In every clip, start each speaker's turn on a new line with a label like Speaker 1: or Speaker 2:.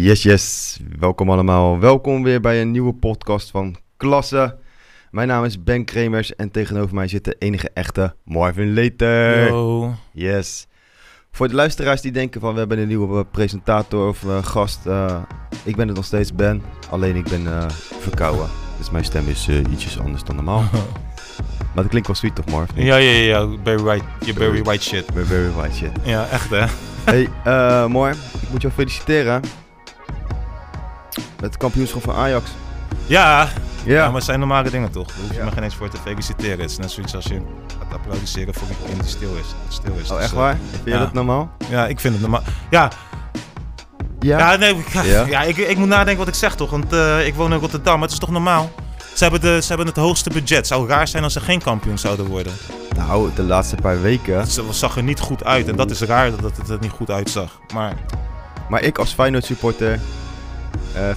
Speaker 1: Yes, yes. Welkom allemaal. Welkom weer bij een nieuwe podcast van Klasse. Mijn naam is Ben Kremers en tegenover mij zit de enige echte Marvin Leter.
Speaker 2: Yo.
Speaker 1: Yes. Voor de luisteraars die denken van we hebben een nieuwe presentator of eh, gast. eh, ik ben het nog steeds Ben, alleen ik ben eh, verkouden. Dus mijn stem is eh, ietsjes anders dan normaal. Maar dat klinkt wel sweet toch Marvin?
Speaker 2: Ja, ja, ja, ja. Barry White. Je Barry White shit.
Speaker 1: Very white shit.
Speaker 2: Ja, echt hè.
Speaker 1: Hey, eh Mar, ik moet jou feliciteren. Het kampioenschap van Ajax.
Speaker 2: Ja.
Speaker 1: Ja.
Speaker 2: ja, maar het zijn normale dingen toch? Daar hoef je
Speaker 1: Ja.
Speaker 2: me geen eens voor te feliciteren. Het is net zoiets als je gaat applaudisseren voor een kind die stil is. Stil is.
Speaker 1: Oh,
Speaker 2: Dus,
Speaker 1: echt
Speaker 2: eh,
Speaker 1: waar? Vind je
Speaker 2: ja.
Speaker 1: dat normaal?
Speaker 2: Ja, ik vind het normaal. Ja,
Speaker 1: Ja.
Speaker 2: ja, nee, ik-
Speaker 1: Ja?
Speaker 2: ja? ik, ik moet nadenken wat ik zeg toch, want eh, ik woon in Rotterdam, maar het is toch normaal? Ze hebben, de, ze hebben het hoogste budget. Het zou raar zijn als ze geen kampioen zouden worden.
Speaker 1: Nou, de laatste paar weken.
Speaker 2: Het zag er niet goed uit en dat is raar dat het er niet goed uitzag. Maar
Speaker 1: Maar ik als Feyenoord supporter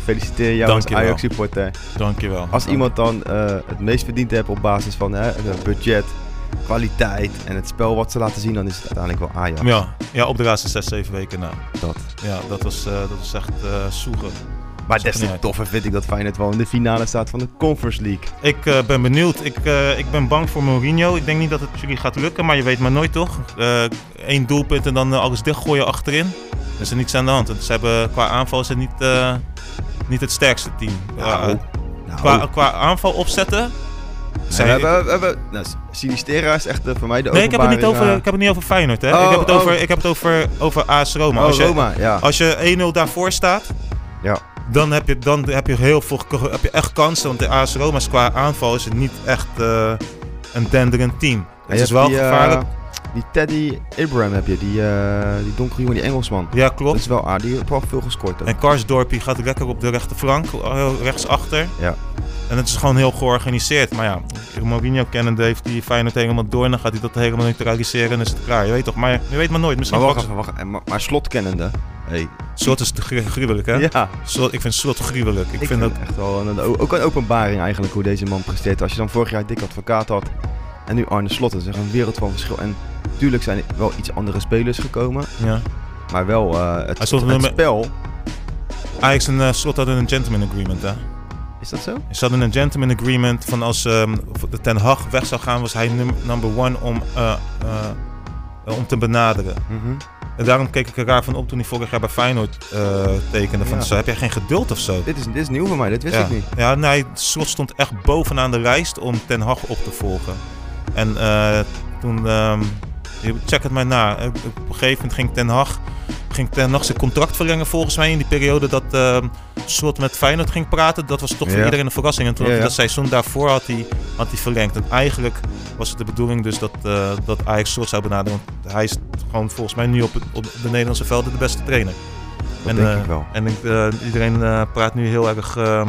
Speaker 1: feliciteer jou als
Speaker 2: Dankjewel.
Speaker 1: Ajax supporter.
Speaker 2: dankjewel.
Speaker 1: Als iemand dan eh, het meest verdiend heeft op basis van hè, budget, kwaliteit en het spel wat ze laten zien, dan is het uiteindelijk wel Ajax.
Speaker 2: Ja, ja, op de laatste 6, 7 weken na.
Speaker 1: Dat.
Speaker 2: Ja, dat was, eh, dat was echt eh soegen.
Speaker 1: Maar des te toffer vind ik dat Feyenoord wel in de finale staat van de Conference League.
Speaker 2: Ik eh, ben benieuwd. Ik, eh, ik ben bang voor Mourinho. Ik denk niet dat het jullie gaat lukken, maar je weet maar nooit toch? Eén doelpunt en dan eh, alles dichtgooien achterin. Er is niets aan de hand. Ze hebben, qua aanval is het niet, eh, niet het sterkste team.
Speaker 1: Nou,
Speaker 2: Ja,
Speaker 1: nou.
Speaker 2: qua, qua aanval opzetten.
Speaker 1: Nee,
Speaker 2: zijn-
Speaker 1: we hebben, we hebben, nou, Sinistera is echt eh, voor mij de
Speaker 2: nee, ik heb, het niet over,
Speaker 1: eh,
Speaker 2: ik heb het niet over Feyenoord. Hè?
Speaker 1: Oh,
Speaker 2: ik, heb het
Speaker 1: oh.
Speaker 2: over, ik heb het over, over AS Roma.
Speaker 1: Oh,
Speaker 2: als je,
Speaker 1: Roma, ja.
Speaker 2: Als je 1-0 daarvoor staat,
Speaker 1: Ja.
Speaker 2: dan, heb je, dan heb je heel veel heb je echt kansen. Want de AS Roma is qua aanval is het niet echt eh, een denderend team. Het is wel
Speaker 1: die,
Speaker 2: gevaarlijk.
Speaker 1: Die Teddy Abraham heb je, die, eh die donkere jongen, die Engelsman.
Speaker 2: ja,
Speaker 1: Dat
Speaker 2: klopt.
Speaker 1: is wel aardig, die heeft wel veel gescoord. ook.
Speaker 2: En Karsdorp gaat lekker op de rechterflank, eh, rechtsachter.
Speaker 1: Ja.
Speaker 2: En het is gewoon heel georganiseerd. Maar ja, Mourinho kennende heeft die Feyenoord helemaal door. En dan gaat hij dat helemaal neutraliseren en is het klaar. Je weet toch, maar je weet maar nooit. Misschien
Speaker 1: Maar wacht even, wacht even. Maar, maar slot kennende. Hey.
Speaker 2: Slot is te gru- gruwelijk, hè?
Speaker 1: Ja,
Speaker 2: Slot, ik vind Slot gruwelijk. Ik,
Speaker 1: ik
Speaker 2: vind dat...
Speaker 1: echt wel een, ook een openbaring eigenlijk hoe deze man presteert. Als je dan vorig jaar Dick Advocaat had en nu Arne Slot, dat is echt een wereld van verschil. En natuurlijk zijn er wel iets andere spelers gekomen,
Speaker 2: Ja.
Speaker 1: maar wel eh, het, het,
Speaker 2: er met-
Speaker 1: spel.
Speaker 2: Ajax en eh, Slot hadden een gentleman agreement, hè?
Speaker 1: Is dat zo?
Speaker 2: Ze hadden een gentleman agreement van als ehm, Ten Hag weg zou gaan, was hij num- number one om, eh, om te benaderen.
Speaker 1: Mhm.
Speaker 2: En daarom keek ik er raar van op toen hij vorig jaar bij Feyenoord tekende. Van,
Speaker 1: Ja.
Speaker 2: zo, heb jij geen geduld of zo?
Speaker 1: Dit, is, dit is nieuw voor mij, dit wist
Speaker 2: ja.
Speaker 1: ik niet.
Speaker 2: Ja, nee, Slot stond echt bovenaan de lijst om Ten Hag op te volgen. En toen, ehm, check het maar na. Eh, Op een gegeven moment ging Ten Hag, ging Ten Hag zijn contract verlengen volgens mij in die periode dat ehm Slot met Feyenoord ging praten. Dat was toch voor iedereen een verrassing. En toen had hij dat seizoen daarvoor had hij, had hij verlengd. En eigenlijk was het de bedoeling dus dat, eh, dat Ajax Slot zou benaderen. Want hij is gewoon volgens mij nu op, het- op de Nederlandse velden de beste trainer.
Speaker 1: Dat
Speaker 2: en,
Speaker 1: denk
Speaker 2: eh,
Speaker 1: ik wel.
Speaker 2: En ik, iedereen praat nu heel erg, eh,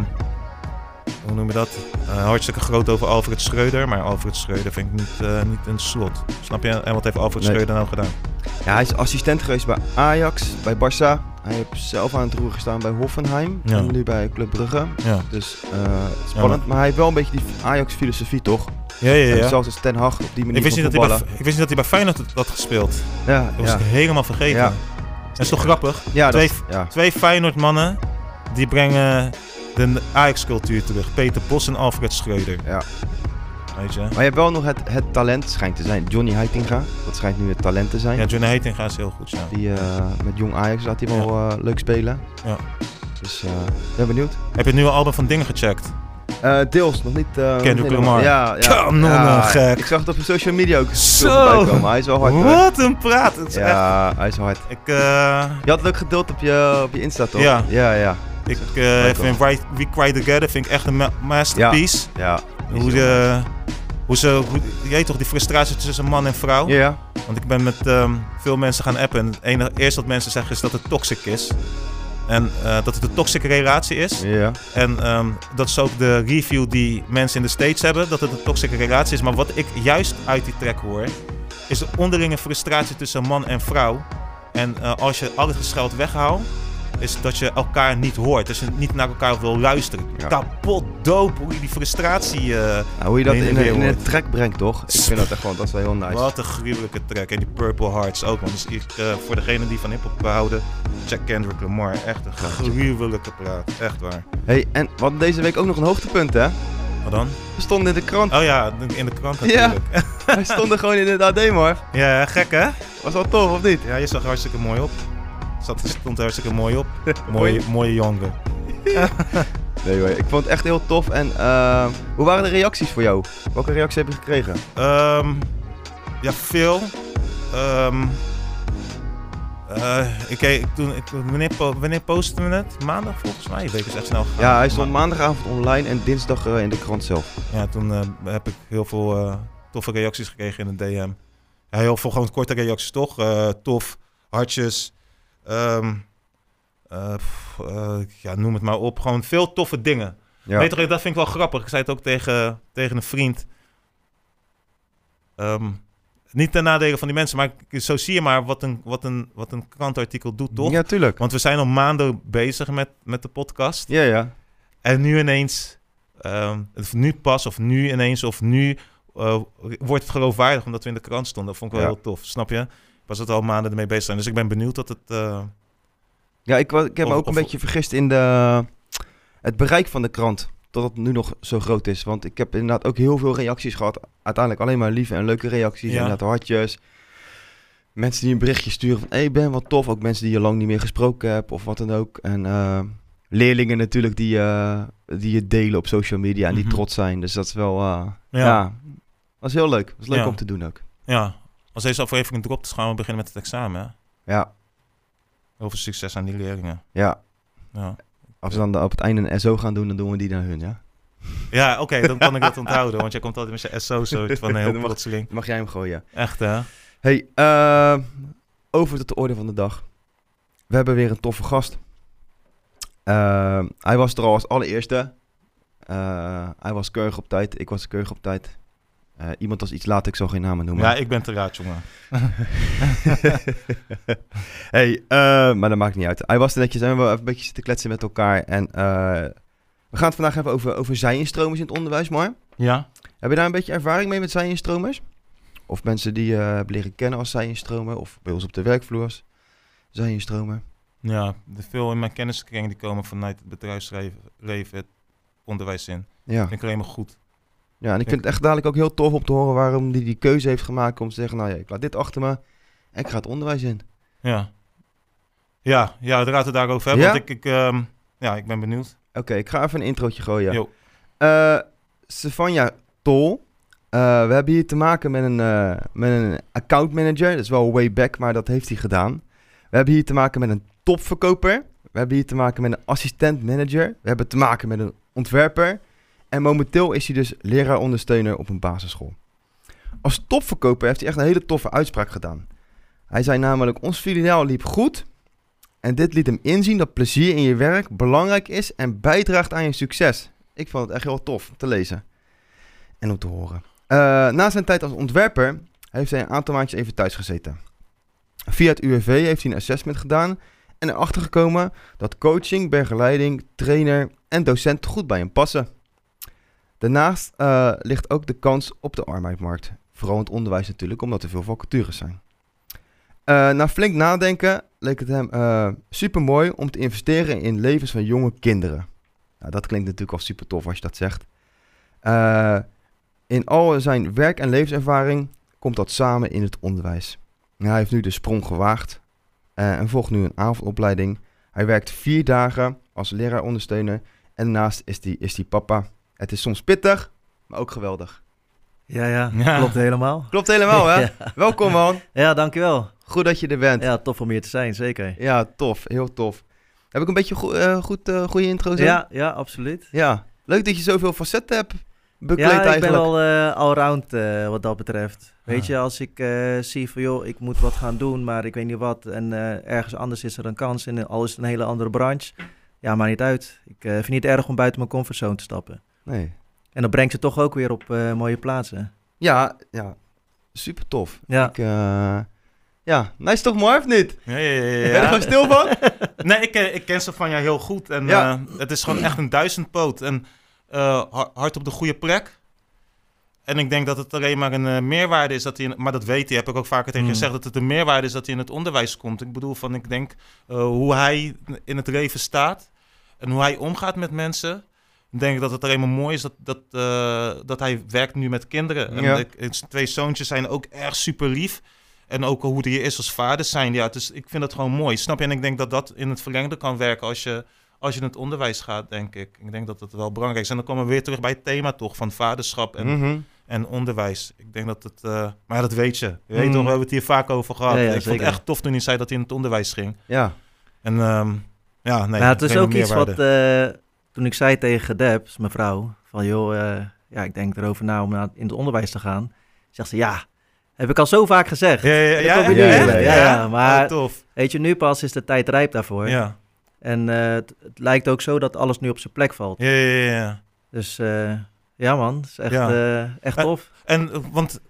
Speaker 2: hoe noem je dat? Eh, hartstikke groot over Alfred Schreuder. Maar Alfred Schreuder vind ik niet, eh, niet een slot. Snap je? En wat heeft Alfred
Speaker 1: Nee.
Speaker 2: Schreuder nou gedaan?
Speaker 1: Ja, hij is assistent geweest bij Ajax, bij Barça. Hij heeft zelf aan het roer gestaan bij Hoffenheim
Speaker 2: Ja.
Speaker 1: en nu bij Club Brugge.
Speaker 2: Ja,
Speaker 1: Dus eh, spannend, maar hij heeft wel een beetje die Ajax-filosofie, toch?
Speaker 2: ja, ja. Ja.
Speaker 1: Zelfs als Ten Hag op die manier
Speaker 2: Ik wist, niet dat hij bij, ik wist niet dat hij bij Feyenoord had- gespeeld.
Speaker 1: Ja,
Speaker 2: Dat was ik helemaal vergeten.
Speaker 1: Ja.
Speaker 2: Dat is toch grappig?
Speaker 1: ja,
Speaker 2: twee-
Speaker 1: ja.
Speaker 2: Twee Feyenoord mannen die brengen de Ajax-cultuur terug. Peter Bos en Alfred Schreuder.
Speaker 1: Ja.
Speaker 2: Weet je?
Speaker 1: Maar je hebt wel nog het, het talent, schijnt te zijn. Johnny Heitinga, dat schijnt nu het talent te zijn.
Speaker 2: Ja, Johnny Heitinga is heel goed, ja.
Speaker 1: Die eh, met jong Ajax laat hij wel eh, leuk spelen.
Speaker 2: Ja.
Speaker 1: Dus eh ben benieuwd.
Speaker 2: Heb je het nieuwe album van Dingen gecheckt?
Speaker 1: Eh, deels, nog niet. eh,
Speaker 2: Kendrick. Lamar.
Speaker 1: Ja, ja. Ja,
Speaker 2: gek.
Speaker 1: Ik zag het op social media ook
Speaker 2: Zo.
Speaker 1: komen. Hij is wel hard.
Speaker 2: Wat een praat! Het is echt...
Speaker 1: Ja, hij is hard.
Speaker 2: Ik,
Speaker 1: Je had het ook gedeeld op je, op je Insta, toch?
Speaker 2: Ja.
Speaker 1: Ja, ja.
Speaker 2: Ik eh vind Right, We Cry Together vind ik echt een ma- masterpiece.
Speaker 1: Ja.
Speaker 2: Hoe, de, hoe ze, hoe, je weet toch, die frustratie tussen man en vrouw.
Speaker 1: Ja.
Speaker 2: Want ik ben met ehm, veel mensen gaan appen. En het enige, eerst wat mensen zeggen is dat het toxic is. En eh, dat het een toxic relatie is.
Speaker 1: Ja.
Speaker 2: En ehm, dat is ook de review die mensen in de States hebben, dat het een toxische relatie is. Maar wat ik juist uit die track hoor, is de onderlinge frustratie tussen man en vrouw. En eh, als je al het gescheld weghaalt, is dat je elkaar niet hoort. Dat je niet naar elkaar wil luisteren.
Speaker 1: Ja.
Speaker 2: Kapot dope hoe je die frustratie... eh,
Speaker 1: Nou, hoe je dat in, een- in een track brengt, toch? Ik vind dat echt wel, dat is wel heel nice.
Speaker 2: Wat een gruwelijke track. En die Purple Hearts ook. man. Dus ik, eh, voor degenen die van hip-hop houden, check Kendrick Lamar. Echt een gruwelijke praat. Echt waar.
Speaker 1: Hey, en we hadden deze week ook nog een hoogtepunt, hè?
Speaker 2: Wat dan?
Speaker 1: We stonden in de krant.
Speaker 2: Oh ja, in de krant
Speaker 1: Ja.
Speaker 2: natuurlijk.
Speaker 1: Wij stonden gewoon in het AD, man.
Speaker 2: Ja, gek hè?
Speaker 1: Was wel tof, of niet?
Speaker 2: Ja, je zag hartstikke mooi op. Zat, stond er hartstikke mooi op.
Speaker 1: Mooi.
Speaker 2: Mooie, mooie jongen.
Speaker 1: Nee, hoor. Ik vond het echt heel tof. En eh, hoe waren de reacties voor jou? Welke reacties heb je gekregen?
Speaker 2: Ehm, ja, veel. Ehm, eh, ik, ik, toen, ik, wanneer, wanneer posten we het? Maandag volgens mij. Week is echt snel gegaan.
Speaker 1: Ja, hij stond
Speaker 2: Ma-
Speaker 1: maandagavond online en dinsdag eh, in de krant zelf.
Speaker 2: Ja, toen heb ik heel veel toffe reacties gekregen in de DM. Ja, heel veel gewoon korte reacties, toch? Tof, hartjes. Ehm, eh, pff, eh, ja, noem het maar op. Gewoon veel toffe dingen.
Speaker 1: Ja.
Speaker 2: Weet je, dat vind ik wel grappig. Ik zei het ook tegen, tegen een vriend. Ehm, niet ten nadele van die mensen, maar ik- zo zie je maar wat een, wat een, wat een krantartikel doet, toch?
Speaker 1: Ja, tuurlijk.
Speaker 2: Want we zijn al maanden bezig met, met de podcast.
Speaker 1: Ja, ja.
Speaker 2: En nu ineens, ehm, nu pas, of nu ineens, of nu eh, wordt het geloofwaardig omdat we in de krant stonden. Dat vond ik wel
Speaker 1: Ja.
Speaker 2: heel tof, snap je? Was het al maanden ermee bezig zijn. Dus ik ben benieuwd dat het... eh,
Speaker 1: Ja, ik, ik heb me ook een
Speaker 2: of-
Speaker 1: beetje vergist in de, het bereik van de krant. Dat het nu nog zo groot is. Want ik heb inderdaad ook heel veel reacties gehad. Uiteindelijk alleen maar lieve en leuke reacties.
Speaker 2: Ja.
Speaker 1: Inderdaad hartjes. Mensen die een berichtje sturen van... Hé hey Ben, wat tof. Ook mensen die je lang niet meer gesproken hebt of wat dan ook. En eh, leerlingen natuurlijk die, eh, die je delen op social media en die
Speaker 2: Mhm.
Speaker 1: trots zijn. Dus dat is wel... eh,
Speaker 2: Ja.
Speaker 1: is heel leuk. Dat is leuk
Speaker 2: Ja.
Speaker 1: om te doen ook.
Speaker 2: ja, als deze aflevering dropt, dus gaan we beginnen met het examen. Hè?
Speaker 1: Ja,
Speaker 2: Heel veel succes aan die leerlingen.
Speaker 1: ja.
Speaker 2: Ja,
Speaker 1: Als we dan op het einde een SO gaan doen, dan doen we die naar hun, ja?
Speaker 2: ja oké, dan kan ik dat onthouden. Want jij komt altijd met je SO zo van heel
Speaker 1: mag-
Speaker 2: plotseling.
Speaker 1: Mag jij hem gooien.
Speaker 2: Echt hè?
Speaker 1: Hey, eh, over tot de orde van de dag. We hebben weer een toffe gast. Eh, hij was er al als allereerste. Eh, hij was keurig op tijd. Ik was keurig op tijd. Eh, iemand was iets later, ik zal geen namen noemen.
Speaker 2: Ja, ik ben te raad, jongen.
Speaker 1: hey, eh, maar dat maakt niet uit. Hij was er netjes en we hebben even een beetje zitten kletsen met elkaar. En eh, we gaan het vandaag hebben over, over zij-instromers in het onderwijs, maar
Speaker 2: Ja?
Speaker 1: heb je daar een beetje ervaring mee met zij-instromers? Of mensen die je leren kennen als zij-instromer? Of bij ons op de werkvloers zij-instromer?
Speaker 2: Ja, de veel in mijn kenniskring die komen vanuit het bedrijfsleven, leven, het onderwijs in.
Speaker 1: Ja.
Speaker 2: Vind ik alleen maar goed.
Speaker 1: Ja, en ik vind het echt dadelijk ook heel tof om te horen waarom hij die keuze heeft gemaakt om te zeggen, nou ja, ik laat dit achter me en ik ga het onderwijs in.
Speaker 2: Ja. Ja, ja, het gaat het daarover hebben.
Speaker 1: Ja?
Speaker 2: Want ik, ik, ehm, ja, ik ben benieuwd.
Speaker 1: Oké, ik ga even een introotje gooien.
Speaker 2: Jo.
Speaker 1: Eh Stefania Tol. Eh, we hebben hier te maken met een, eh, met een account manager. Dat is wel way back, maar dat heeft hij gedaan. We hebben hier te maken met een topverkoper. We hebben hier te maken met een assistent manager. We hebben te maken met een ontwerper. En momenteel is hij dus leraar-ondersteuner op een basisschool. Als topverkoper heeft hij echt een hele toffe uitspraak gedaan. Hij zei namelijk, ons filiaal liep goed. En dit liet hem inzien dat plezier in je werk belangrijk is en bijdraagt aan je succes. Ik vond het echt heel tof te lezen en om te horen. Eh, na zijn tijd als ontwerper heeft hij een aantal maandjes even thuis gezeten. Via het UWV heeft hij een assessment gedaan en erachter gekomen dat coaching, begeleiding, trainer en docent goed bij hem passen. Daarnaast eh, ligt ook de kans op de arbeidsmarkt. Vooral in het onderwijs natuurlijk, omdat er veel vacatures zijn. Eh, na flink nadenken leek het hem super mooi om te investeren in levens van jonge kinderen. Nou, dat klinkt natuurlijk al super tof als je dat zegt. Eh, in al zijn werk- en levenservaring komt dat samen in het onderwijs. Hij heeft nu de sprong gewaagd eh, en volgt nu een avondopleiding. Hij werkt vier dagen als leraarondersteuner en daarnaast is hij is die papa. Het is soms pittig, maar ook geweldig.
Speaker 3: Ja, ja,
Speaker 2: Ja.
Speaker 3: klopt helemaal.
Speaker 1: Klopt helemaal, hè?
Speaker 3: Ja.
Speaker 1: Welkom, man.
Speaker 3: Ja, dankjewel.
Speaker 1: Goed dat je er bent. Ja,
Speaker 3: Ja, tof om hier te zijn, zeker.
Speaker 1: tof. Heel tof. Heb ik een beetje go eh, goed, eh, goede intro zo?
Speaker 3: Ja, ja, absoluut.
Speaker 1: Ja. Leuk dat je zoveel facetten hebt bekleed
Speaker 3: ja, ik ben wel eh allround eh, wat dat betreft. Weet
Speaker 2: Ah.
Speaker 3: je, als ik eh, zie van joh, ik moet wat gaan doen, maar ik weet niet wat. En eh, ergens anders is er een kans en al is het een hele andere branche. Ja, maar niet uit. Ik vind het niet erg om buiten mijn comfortzone te stappen.
Speaker 1: Nee.
Speaker 3: En dat brengt ze toch ook weer op eh, mooie plaatsen.
Speaker 1: Ja, ja. Super tof.
Speaker 3: Ja,
Speaker 1: Ik, eh, Ja, nice toch mooi of niet?
Speaker 2: Ja, ja, ja.
Speaker 1: Ben je er gewoon stil van?
Speaker 2: Nee, ik, ken- ik ken Stefania heel goed. En
Speaker 1: Ja.
Speaker 2: eh, het is gewoon echt een duizendpoot. En eh, ha- hard op de goede plek. En ik denk dat het alleen maar een meerwaarde is dat hij... in- maar dat weet hij, heb ik ook vaker tegen
Speaker 3: Mm.
Speaker 2: gezegd... dat het een meerwaarde is dat hij in het onderwijs komt. Ik bedoel, van, ik denk eh, hoe hij in het leven staat... en hoe hij omgaat met mensen... Ik denk dat het alleen maar mooi is dat, dat, eh, dat hij werkt nu met kinderen. En
Speaker 1: Ja.
Speaker 2: ik- twee zoontjes zijn ook erg super lief. En ook hoe hij is als vader zijn. Ja, dus ik vind het gewoon mooi. Snap je? En ik denk dat dat in het verlengde kan werken als je, als je in het onderwijs gaat, denk ik. Ik denk dat dat wel belangrijk is. En dan komen we weer terug bij het thema toch van vaderschap en,
Speaker 1: Mhm.
Speaker 2: en onderwijs. Ik denk dat het... eh, maar dat weet je. Je weet
Speaker 3: Mm.
Speaker 2: toch, we hebben het hier vaak over gehad.
Speaker 3: Ja, ja,
Speaker 2: ik vond het echt tof toen hij zei dat hij in het onderwijs ging.
Speaker 1: Ja.
Speaker 2: En ehm, ja, nee.
Speaker 3: maar het is ook iets wat. Toen ik zei tegen Debs, mijn vrouw, van joh, eh, ja, ik denk erover na om naar, in het onderwijs te gaan. Zegt ze, ja, heb ik al zo vaak gezegd.
Speaker 2: Ja, ja, ja,
Speaker 3: maar-
Speaker 2: Oh, tof.
Speaker 3: Weet je, nu pas is de tijd rijp daarvoor.
Speaker 2: Ja.
Speaker 3: En eh, het, lijkt ook zo dat alles nu op zijn plek valt.
Speaker 2: Ja, ja, ja.
Speaker 3: Dus eh, ja man, is echt, echt tof.
Speaker 2: En, want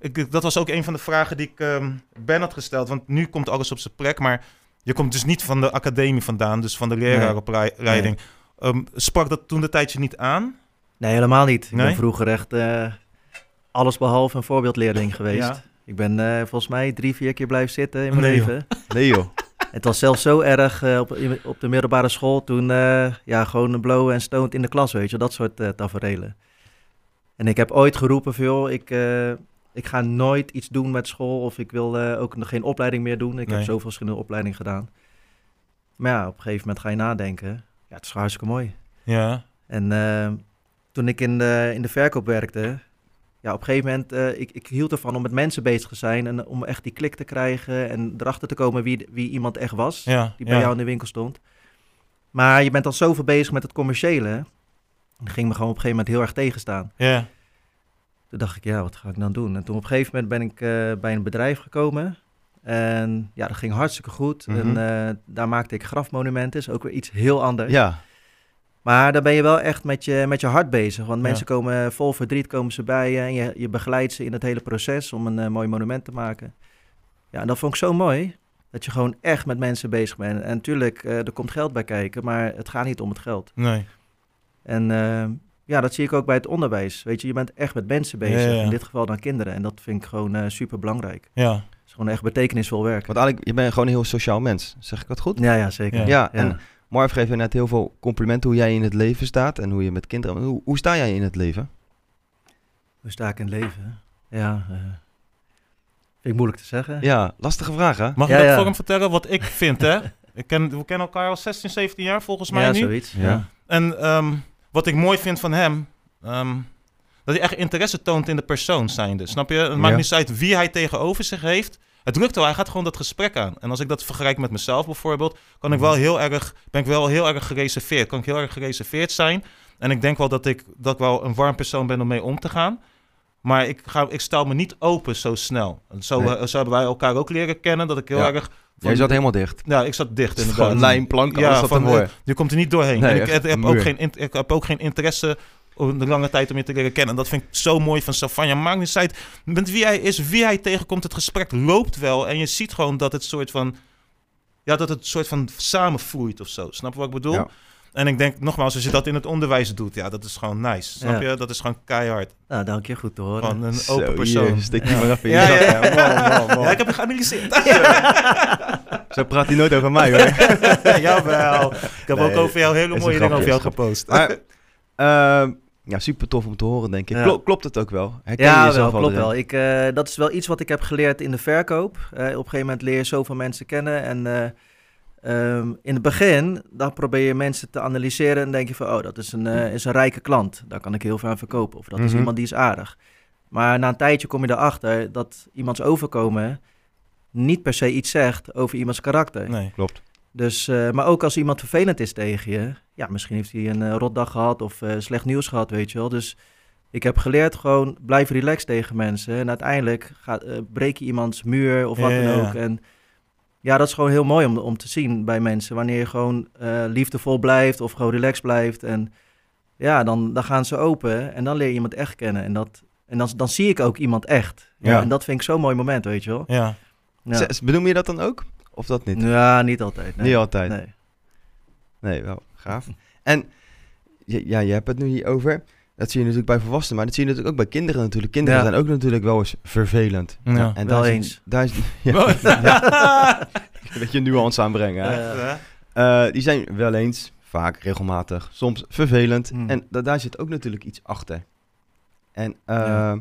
Speaker 2: ik, dat was ook een van de vragen die ik ehm, Ben had gesteld. Want nu komt alles op zijn plek, maar je komt dus niet van de academie vandaan, dus van de leraaropleiding. Ehm, sprak dat toen de tijdje niet aan?
Speaker 3: Nee, helemaal niet. Ik
Speaker 2: Nee?
Speaker 3: ben vroeger echt eh, alles behalve een voorbeeldleerling geweest.
Speaker 2: Ja.
Speaker 3: Ik ben eh, volgens mij drie, vier keer blijven zitten in mijn
Speaker 2: Nee, joh.
Speaker 3: leven.
Speaker 1: Nee joh.
Speaker 3: Het was zelfs zo erg eh, op, op de middelbare school toen ja, gewoon blowen en stoned in de klas, weet je, dat soort eh taferelen. En ik heb ooit geroepen joh, ik, ik ga nooit iets doen met school of ik wil ook nog geen opleiding meer doen. Ik
Speaker 2: Nee.
Speaker 3: heb zoveel verschillende opleidingen gedaan. Maar ja, op een gegeven moment ga je nadenken. Ja, het is hartstikke mooi.
Speaker 2: Ja.
Speaker 3: En eh, toen ik in de, in de verkoop werkte, ja, op een gegeven moment, eh, ik, ik hield ervan om met mensen bezig te zijn en om echt die klik te krijgen en erachter te komen wie, wie iemand echt was,
Speaker 2: Ja.
Speaker 3: die bij
Speaker 2: ja.
Speaker 3: jou in de winkel stond. Maar je bent al zoveel bezig met het commerciële, dat ging me gewoon op een gegeven moment heel erg tegenstaan.
Speaker 2: Ja.
Speaker 3: Toen dacht ik, ja, wat ga ik dan doen? En toen op een gegeven moment ben ik eh, bij een bedrijf gekomen. En ja, dat ging hartstikke goed.
Speaker 1: Mhm.
Speaker 3: En eh, daar maakte ik grafmonumenten, is ook weer iets heel anders.
Speaker 1: Ja.
Speaker 3: Maar daar ben je wel echt met je, met je hart bezig. Want
Speaker 2: Ja.
Speaker 3: mensen komen vol verdriet komen ze bij je. En je, je begeleidt ze in het hele proces om een eh, mooi monument te maken. Ja, en dat vond ik zo mooi. Dat je gewoon echt met mensen bezig bent. En natuurlijk, eh, er komt geld bij kijken. Maar het gaat niet om het geld.
Speaker 2: Nee.
Speaker 3: En ja, dat zie ik ook bij het onderwijs. Weet je, je bent echt met mensen bezig.
Speaker 2: Ja, ja.
Speaker 3: In dit geval dan kinderen. En dat vind ik gewoon super belangrijk.
Speaker 2: Ja.
Speaker 3: Is gewoon echt betekenisvol werk.
Speaker 1: Want eigenlijk, je bent gewoon een heel sociaal mens. Zeg ik dat goed?
Speaker 3: Ja, ja, zeker.
Speaker 2: Ja.
Speaker 1: Ja, en Marv geeft je net heel veel complimenten hoe jij in het leven staat en hoe je met kinderen... Hoe, hoe sta jij in het leven?
Speaker 3: Hoe sta ik in het leven? Ja, eh, vind ik moeilijk te zeggen.
Speaker 1: Ja, lastige vraag hè?
Speaker 2: Mag
Speaker 3: Ja,
Speaker 2: ik dat
Speaker 3: ja.
Speaker 2: voor hem vertellen wat ik vind, hè? Ik ken, we kennen elkaar al 16, 17 jaar volgens mij
Speaker 3: ja
Speaker 2: nu.
Speaker 3: zoiets.
Speaker 1: Ja.
Speaker 3: Ja.
Speaker 2: En ehm, wat ik mooi vind van hem, ehm, dat hij echt interesse toont in de persoon zijnde. Snap je? Het maakt niet uit wie hij tegenover zich heeft. Het lukt wel, hij gaat gewoon dat gesprek aan. En als ik dat vergelijk met mezelf bijvoorbeeld, kan ik wel heel erg, ben ik wel heel erg gereserveerd. Kan ik heel erg gereserveerd zijn. En ik denk wel dat ik, dat ik wel een warm persoon ben om mee om te gaan. Maar ik, ga, ik stel me niet open zo snel. Zo,
Speaker 1: Nee.
Speaker 2: eh, zo hebben wij elkaar ook leren kennen, dat ik heel
Speaker 1: Ja.
Speaker 2: erg...
Speaker 1: Jij zat helemaal dicht.
Speaker 2: Ja, ik zat dicht inderdaad.
Speaker 1: gewoon lijm, plank,
Speaker 2: Ja, van, eh, je komt er niet doorheen.
Speaker 1: Nee,
Speaker 2: en ik,
Speaker 1: echt
Speaker 2: heb ook geen, ik heb ook geen interesse om de lange tijd om je te leren kennen. En dat vind ik zo mooi van Savanja. Maakt niet uit met wie hij is, wie hij tegenkomt. Het gesprek loopt wel. En je ziet gewoon dat het soort van... Ja, dat het soort van samenvloeit of zo. Snap je wat ik bedoel?
Speaker 1: Ja.
Speaker 2: En ik denk nogmaals, als je dat in het onderwijs doet, ja, dat is gewoon nice. Snap
Speaker 3: Ja.
Speaker 2: je? Dat is gewoon keihard.
Speaker 3: Nou, dank je. Goed te horen.
Speaker 2: Van een
Speaker 1: Zo,
Speaker 2: open persoon.
Speaker 1: hier, Stik die maar even in
Speaker 2: Ja,
Speaker 1: je
Speaker 2: ja.
Speaker 1: Man, man, man.
Speaker 2: Ja, ik heb het geanalyseerd.
Speaker 1: Zo praat hij nooit over mij hoor.
Speaker 2: Jawel. Ik heb
Speaker 1: Nee,
Speaker 2: ook over jou hele mooie dingen over jou gepost.
Speaker 1: Maar, ehm, ja, super tof om te horen denk ik.
Speaker 3: Ja.
Speaker 1: Klopt het ook wel? Herken je
Speaker 3: ja,
Speaker 1: jezelf
Speaker 3: wel, klopt wel. Ik, eh, dat is wel iets wat ik heb geleerd in de verkoop. Eh, op een gegeven moment leer je zoveel mensen kennen. En eh, ehm, in het begin, dan probeer je mensen te analyseren. En denk je van, oh, dat is een, is een rijke klant. Daar kan ik heel veel aan verkopen. Of dat is
Speaker 1: Mhm.
Speaker 3: iemand die is aardig. Maar na een tijdje kom je erachter dat iemands overkomen niet per se iets zegt over iemands karakter.
Speaker 2: Nee.
Speaker 1: Klopt.
Speaker 3: Dus, eh, maar ook als iemand vervelend is tegen je, ja, misschien heeft hij een eh, rotdag gehad of eh, slecht nieuws gehad, weet je wel. Dus ik heb geleerd gewoon blijf relaxed tegen mensen. En uiteindelijk gaat, breek je iemands muur of wat
Speaker 2: Ja,
Speaker 3: dan
Speaker 2: ja.
Speaker 3: ook. En ja, dat is gewoon heel mooi om, om te zien bij mensen. Wanneer je gewoon liefdevol blijft of gewoon relaxed blijft. En ja, dan, dan gaan ze open en dan leer je iemand echt kennen. En, dat, en dan, dan zie ik ook iemand echt. Ja. En dat vind ik zo'n mooi moment, weet je wel.
Speaker 2: Ja.
Speaker 3: Ja.
Speaker 1: Benoem je dat dan ook? Of dat niet?
Speaker 3: Ja, niet altijd. Nee.
Speaker 1: Niet altijd.
Speaker 3: Nee.
Speaker 1: Nee, wel gaaf. En je- ja, je hebt het nu hier over. Dat zie je natuurlijk bij volwassenen, maar dat zie je natuurlijk ook bij kinderen natuurlijk. Kinderen
Speaker 3: Ja.
Speaker 1: zijn ook natuurlijk wel eens vervelend.
Speaker 2: Ja.
Speaker 1: en
Speaker 3: Wel
Speaker 1: daar is-
Speaker 3: eens.
Speaker 1: Daar is, ja, ja, een beetje nuance aanbrengen. hè.
Speaker 3: Ja.
Speaker 1: Eh, die zijn wel eens, vaak, regelmatig, soms vervelend.
Speaker 3: Hmm.
Speaker 1: En da- daar zit ook natuurlijk iets achter. En eh.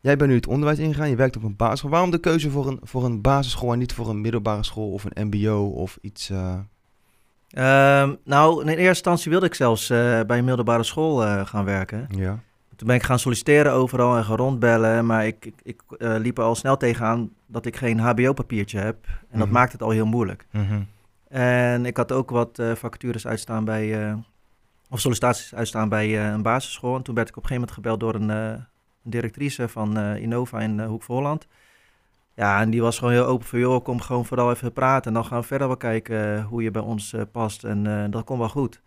Speaker 1: Jij bent nu het onderwijs ingegaan, je werkt op een basisschool. Waarom de keuze voor een, voor een basisschool en niet voor een middelbare school of een mbo of iets... eh,
Speaker 3: Ehm, nou, in eerste instantie wilde ik zelfs eh, bij een middelbare school eh, gaan werken.
Speaker 1: ja.
Speaker 3: Toen ben ik gaan solliciteren overal en gaan rondbellen. Maar ik, ik, ik liep er al snel tegenaan dat ik geen HBO-papiertje heb. En dat
Speaker 1: Mhm.
Speaker 3: maakt het al heel moeilijk.
Speaker 2: Mhm.
Speaker 3: En ik had ook wat vacatures uitstaan bij, of sollicitaties uitstaan bij een basisschool. En toen werd ik op een gegeven moment gebeld door een directrice van eh, Innova in eh, Hoek van Holland. Ja, en die was gewoon heel open voor, joh, kom gewoon vooral even praten. En dan gaan we verder wel kijken eh, hoe je bij ons past. En dat komt wel goed.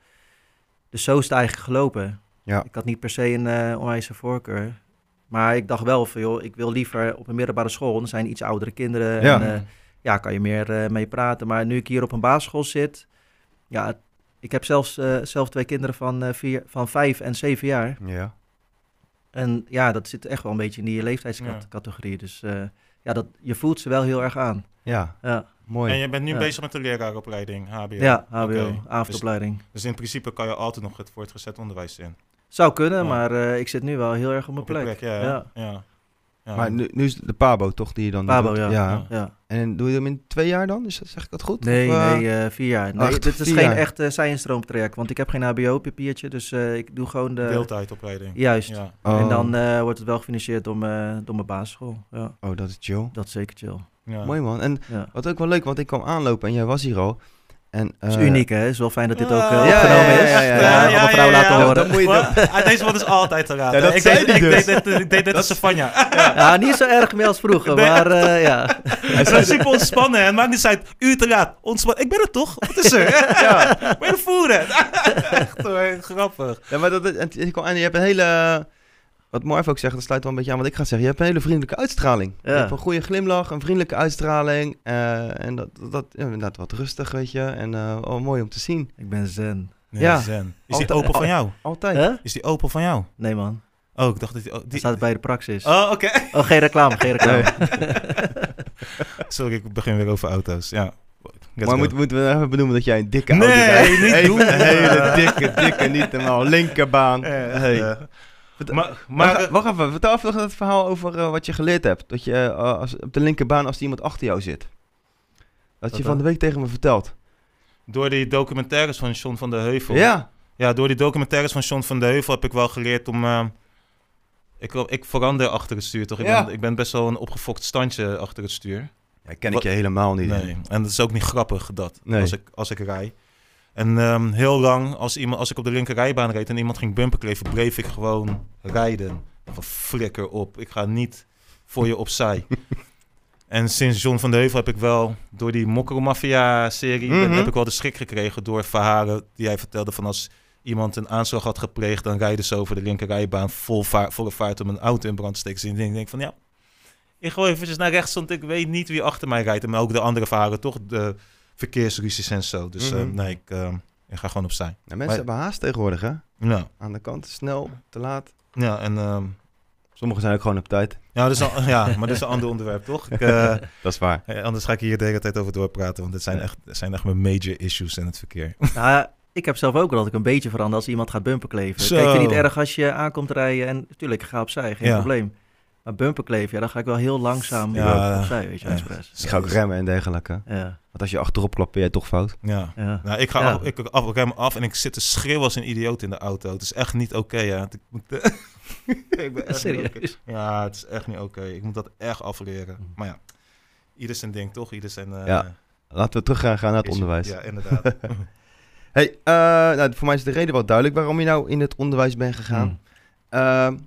Speaker 3: Dus zo is het eigenlijk gelopen.
Speaker 1: Ja.
Speaker 3: Ik had niet per se een onwijze voorkeur. Maar ik dacht wel van, joh, ik wil liever op een middelbare school. Dan zijn iets oudere kinderen.
Speaker 1: Ja.
Speaker 3: En, ja, kan je meer mee praten. Maar nu ik hier op een basisschool zit, ja, ik heb zelfs zelf twee kinderen van, vier, van vijf en zeven jaar.
Speaker 1: Ja.
Speaker 3: En ja, dat zit echt wel een beetje in die leeftijdscategorie. Dus eh, ja, dat, je voelt ze wel heel erg aan.
Speaker 1: Ja,
Speaker 3: Ja,
Speaker 1: mooi.
Speaker 2: En je bent nu
Speaker 3: Ja.
Speaker 2: bezig met de leraaropleiding, HBO?
Speaker 3: ja HBO,
Speaker 2: Oké.
Speaker 3: avondopleiding.
Speaker 2: Dus, dus in principe kan je altijd nog het voortgezet onderwijs in.
Speaker 3: Zou kunnen,
Speaker 2: Ja.
Speaker 3: maar eh, ik zit nu wel heel erg op mijn
Speaker 2: Op
Speaker 3: plek.
Speaker 2: plek, ja.
Speaker 3: Ja.
Speaker 1: Maar nu, nu is het de Pabo toch die je dan
Speaker 3: Pabo,
Speaker 1: doet?
Speaker 3: ja.
Speaker 1: ja.
Speaker 3: ja.
Speaker 1: En doe je hem in twee jaar dan? Is dat, zeg ik dat goed?
Speaker 3: Nee,
Speaker 1: Of, eh,
Speaker 3: nee, eh, vier jaar. Nee, dit is geen
Speaker 1: jaar?
Speaker 3: echt uh, traject, want ik heb geen HBO-papiertje, dus eh, ik doe gewoon de...
Speaker 2: Deeltijdopleiding.
Speaker 3: Juist.
Speaker 2: Ja.
Speaker 1: Oh.
Speaker 3: En dan eh, wordt het wel gefinancierd door mijn, door mijn basisschool. Ja,
Speaker 1: Oh, dat is chill.
Speaker 3: dat is zeker chill.
Speaker 2: Ja.
Speaker 1: Mooi man. En
Speaker 3: Ja.
Speaker 1: wat ook wel leuk, want ik kwam aanlopen en jij was hier al. En,
Speaker 3: Dat is
Speaker 1: eh,
Speaker 3: uniek, hè? Het is wel fijn dat dit ook
Speaker 2: Ja,
Speaker 3: opgenomen
Speaker 1: ja,
Speaker 3: is.
Speaker 1: ja, ja, ja.
Speaker 3: allemaal vrouwen laten horen.
Speaker 1: Dat moet je
Speaker 2: Deze man is altijd te raden.
Speaker 1: Ja, dat
Speaker 2: ik
Speaker 1: zei
Speaker 2: deed,
Speaker 1: hij
Speaker 2: ik
Speaker 1: dus.
Speaker 2: deed, dit- ik deed dit als Savanja.
Speaker 3: Ja, niet zo erg meer als vroeger,
Speaker 2: Nee.
Speaker 3: maar eh, ja.
Speaker 2: Hij is super ontspannen. hè. Het maakt niet uit. U te raad. Ontspannen. Ik ben het toch? Wat is er? ja. Ben je voeren? Echt hoor, grappig.
Speaker 1: Ja, maar dat, en, en je hebt een hele... Wat Marv ook zegt, dat sluit wel een beetje aan wat ik ga zeggen. Je hebt een hele vriendelijke uitstraling. Je hebt een goede glimlach, een vriendelijke uitstraling. eh, en dat, dat ja, inderdaad wat rustig, weet je. En eh oh, mooi om te zien.
Speaker 3: Ik ben zen.
Speaker 1: Ja.
Speaker 2: Zen. Is die
Speaker 1: Altijd-
Speaker 2: Opel van jou?
Speaker 1: Altijd.
Speaker 3: Huh?
Speaker 2: Is die Opel van jou?
Speaker 3: Nee, man.
Speaker 2: Oh, ik dacht dat die... Oh,
Speaker 3: Die
Speaker 2: die...
Speaker 3: staat bij de praxis.
Speaker 2: oh oké.
Speaker 3: Oh, geen reclame, geen reclame.
Speaker 2: Sorry, ik begin weer over auto's. Ja. Let's
Speaker 1: maar moeten moeten we even benoemen dat jij een dikke
Speaker 2: Nee,
Speaker 1: auto rijdt?
Speaker 2: niet
Speaker 1: Een
Speaker 2: doen.
Speaker 1: hele dikke, dikke, niet normaal. Linkerbaan. Hey.
Speaker 2: Eh, maar,
Speaker 1: Maar, wacht even, vertel even nog het verhaal over eh, wat je geleerd hebt. Dat je eh, als, op de linkerbaan als er iemand achter jou zit. Dat je van de week tegen me vertelt.
Speaker 2: door die documentaires van John van de Heuvel.
Speaker 1: Ja.
Speaker 2: Ja, door die documentaires van John van de Heuvel heb ik wel geleerd om... eh, ik, ik verander achter het stuur, toch? Ik,
Speaker 1: Ja.
Speaker 2: ben, ik ben best wel een opgefokt standje achter het stuur.
Speaker 1: ja ken ik je helemaal niet.
Speaker 2: Nee, en dat is ook niet grappig, dat,
Speaker 1: Nee.
Speaker 2: als, ik, als ik rij. En ehm, heel lang, als, iemand, als ik op de linkerrijbaan reed en iemand ging bumperkleven, bleef ik gewoon rijden. Van flikker op, ik ga niet voor je opzij. en sinds John van de Heuvel heb ik wel, door die Mokro-Mafia-serie, ben-
Speaker 1: Mhm.
Speaker 2: heb ik wel de schrik gekregen door verhalen die hij vertelde van als iemand een aanslag had gepleegd, dan rijden ze over de linkerrijbaan vol vaar, volle vaart om een auto in brand te steken. Dus ik denk, denk van ja, ik gooi eventjes naar rechts, want ik weet niet wie achter mij rijdt. Maar ook de andere verhalen, toch? De verkeersruzies en zo. Dus eh,
Speaker 1: Mhm.
Speaker 2: nee, ik, eh, ik ga gewoon opzij.
Speaker 1: Nou, mensen
Speaker 2: Maar-
Speaker 1: hebben haast tegenwoordig, hè?
Speaker 2: Ja,
Speaker 1: Aan de kant, snel, te laat.
Speaker 2: ja en... ehm,
Speaker 1: Sommigen zijn ook gewoon op tijd.
Speaker 2: ja, dat is al, ja, maar dat is een ander onderwerp, toch? Ik, eh,
Speaker 1: Dat is waar.
Speaker 2: eh, anders ga ik hier de hele tijd over doorpraten, want dit zijn echt, dit zijn echt mijn major issues in het verkeer.
Speaker 3: Nou, ja, ik heb zelf ook wel dat ik een beetje verander als iemand gaat bumperkleven.
Speaker 2: Zo.
Speaker 3: Kijk, vind je niet erg als je aankomt rijden en natuurlijk, ik ga opzij, geen
Speaker 2: Ja.
Speaker 3: probleem. Maar bumperkleven, ja, dan ga ik wel heel langzaam
Speaker 2: Ja,
Speaker 3: opzij, weet je,
Speaker 2: ja.
Speaker 3: expres.
Speaker 1: Dus ik ga ook remmen en dergelijke.
Speaker 3: Ja,
Speaker 1: Want als je achterop klapt, ben jij toch fout.
Speaker 2: Ja.
Speaker 3: ja.
Speaker 2: Nou, ik ga
Speaker 3: Ja.
Speaker 2: af, ik af, ik af en ik zit te schreeuwen als een idioot in de auto. Het is echt niet oké, ja. Ik moet, ik ben echt. Ja, het is echt niet oké. Ik moet dat echt afleren. Maar ja, ieder zijn ding, toch? Ieder zijn... eh,
Speaker 1: Ja, Laten we terug gaan gaan naar het onderwijs.
Speaker 2: Ja, inderdaad.
Speaker 1: Hey, eh, nou, voor mij is de reden wel duidelijk waarom je nou in het onderwijs bent gegaan.
Speaker 3: Hmm.
Speaker 1: Ehm,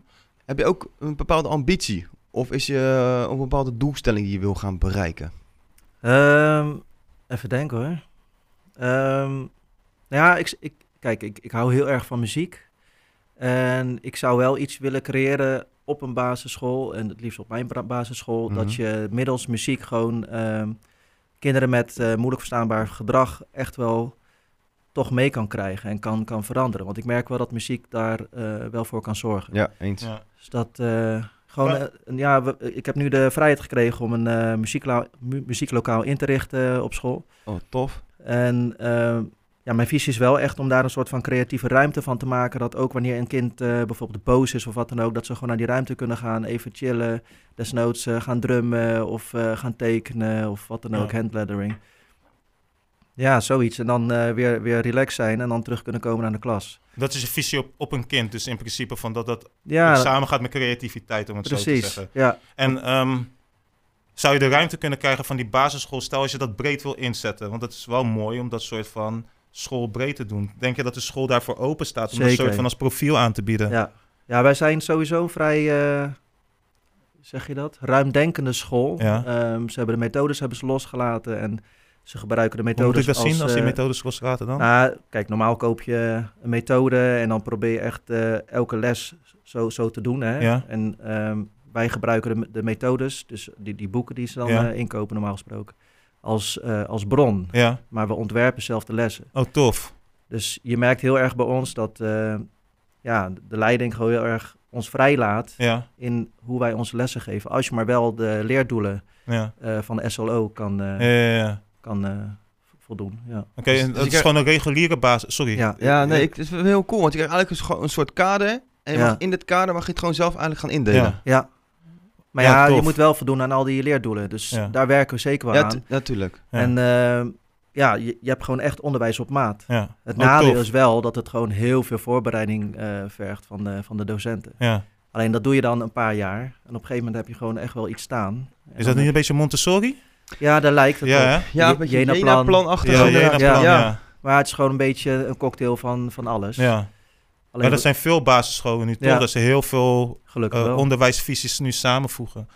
Speaker 1: heb je ook een bepaalde ambitie? Of is je eh, een bepaalde doelstelling die je wil gaan bereiken?
Speaker 3: Ehm, even denken hoor. Ehm, nou ja, ik, ik, kijk, ik, ik hou heel erg van muziek. En ik zou wel iets willen creëren op een basisschool, en het liefst op mijn basisschool, dat
Speaker 1: Mhm.
Speaker 3: je middels muziek gewoon ehm, kinderen met eh, moeilijk verstaanbaar gedrag echt wel toch mee kan krijgen en kan, kan veranderen. Want ik merk wel dat muziek daar eh, wel voor kan zorgen.
Speaker 1: Ja, eens.
Speaker 2: Ja.
Speaker 3: Dus dat eh, gewoon, eh, ja, we- ik heb nu de vrijheid gekregen om een eh, mu- muzieklokaal in te richten eh, op school.
Speaker 1: Oh, tof.
Speaker 3: En eh, ja, mijn visie is wel echt om daar een soort van creatieve ruimte van te maken. Dat ook wanneer een kind eh, bijvoorbeeld boos is of wat dan ook, dat ze gewoon naar die ruimte kunnen gaan, even chillen. Desnoods eh, gaan drummen of eh, gaan tekenen of wat dan ook,
Speaker 2: Ja.
Speaker 3: handlettering. Ja, zoiets. En dan eh, weer, weer relaxed zijn en dan terug kunnen komen naar de klas.
Speaker 2: Dat is je visie op, op een kind. Dus in principe van dat dat
Speaker 3: Ja,
Speaker 2: samen gaat met creativiteit, om het zo te zeggen.
Speaker 3: Ja,
Speaker 2: En ehm, zou je de ruimte kunnen krijgen van die basisschool, stel als je dat breed wil inzetten? Want het is wel mooi om dat soort van school breed te doen. Denk je dat de school daarvoor open staat om een
Speaker 3: Zeker.
Speaker 2: soort van als profiel aan te bieden?
Speaker 3: Ja. ja, wij zijn sowieso een vrij, eh, zeg je dat, ruimdenkende school.
Speaker 2: Ja.
Speaker 3: Ehm, ze hebben de methodes hebben ze losgelaten en ze gebruiken de
Speaker 2: Hoe
Speaker 3: methodes
Speaker 2: moet ik dat zien als die
Speaker 3: eh,
Speaker 2: methodes loslaten dan?
Speaker 3: Nou, kijk, normaal koop je een methode en dan probeer je echt eh, elke les zo, zo te doen. Hè?
Speaker 2: Ja.
Speaker 3: En ehm, wij gebruiken de, de methodes, dus die, die boeken die ze dan
Speaker 2: Ja.
Speaker 3: eh, inkopen normaal gesproken, als, als bron.
Speaker 2: ja.
Speaker 3: Maar we ontwerpen zelf de lessen.
Speaker 2: Oh, tof.
Speaker 3: Dus je merkt heel erg bij ons dat ja, de leiding gewoon heel erg ons vrijlaat
Speaker 2: Ja,
Speaker 3: in hoe wij onze lessen geven. Als je maar wel de leerdoelen
Speaker 2: ja.
Speaker 3: van de SLO kan,
Speaker 2: Ja, ja, ja.
Speaker 3: Kan eh, voldoen. Ja.
Speaker 2: Oké,
Speaker 1: Dus-
Speaker 2: en
Speaker 1: dus
Speaker 2: dat is gewoon een reguliere basis. Sorry.
Speaker 3: Ja.
Speaker 1: Ja, nee, ik, het is wel heel cool. Want je krijgt eigenlijk een, scho- een soort kader. En je
Speaker 3: Ja.
Speaker 1: mag, in dit kader mag je het gewoon zelf eigenlijk gaan indelen.
Speaker 2: Ja.
Speaker 3: Ja. Maar
Speaker 2: Ja,
Speaker 3: je moet wel voldoen aan al die leerdoelen. Dus
Speaker 2: Ja.
Speaker 3: daar werken we zeker wel
Speaker 1: Ja,
Speaker 3: aan.
Speaker 1: tu- natuurlijk.
Speaker 2: Ja.
Speaker 3: En eh, ja, je, je hebt gewoon echt onderwijs op maat.
Speaker 2: ja.
Speaker 3: Het
Speaker 2: Oh,
Speaker 3: nadeel
Speaker 2: tof.
Speaker 3: is wel dat het gewoon heel veel voorbereiding eh, vergt van de, van de docenten.
Speaker 2: Ja.
Speaker 3: Alleen dat doe je dan een paar jaar. En op een gegeven moment heb je gewoon echt wel iets staan. En
Speaker 2: Is dat niet een beetje Montessori?
Speaker 3: Ja, daar lijkt het
Speaker 2: Ja,
Speaker 3: op.
Speaker 1: Ja,
Speaker 3: Je-
Speaker 1: een beetje
Speaker 3: Jena-plan.
Speaker 1: Jena-plan achter.
Speaker 2: Ja. Jena plan,
Speaker 3: ja.
Speaker 2: ja.
Speaker 3: Maar het is gewoon een beetje een cocktail van, van alles.
Speaker 2: ja.
Speaker 3: Alleen
Speaker 2: Maar dat zijn veel basisscholen nu toch? Dat ze heel veel
Speaker 3: gelukkig wel.
Speaker 2: onderwijsvisies nu samenvoegen.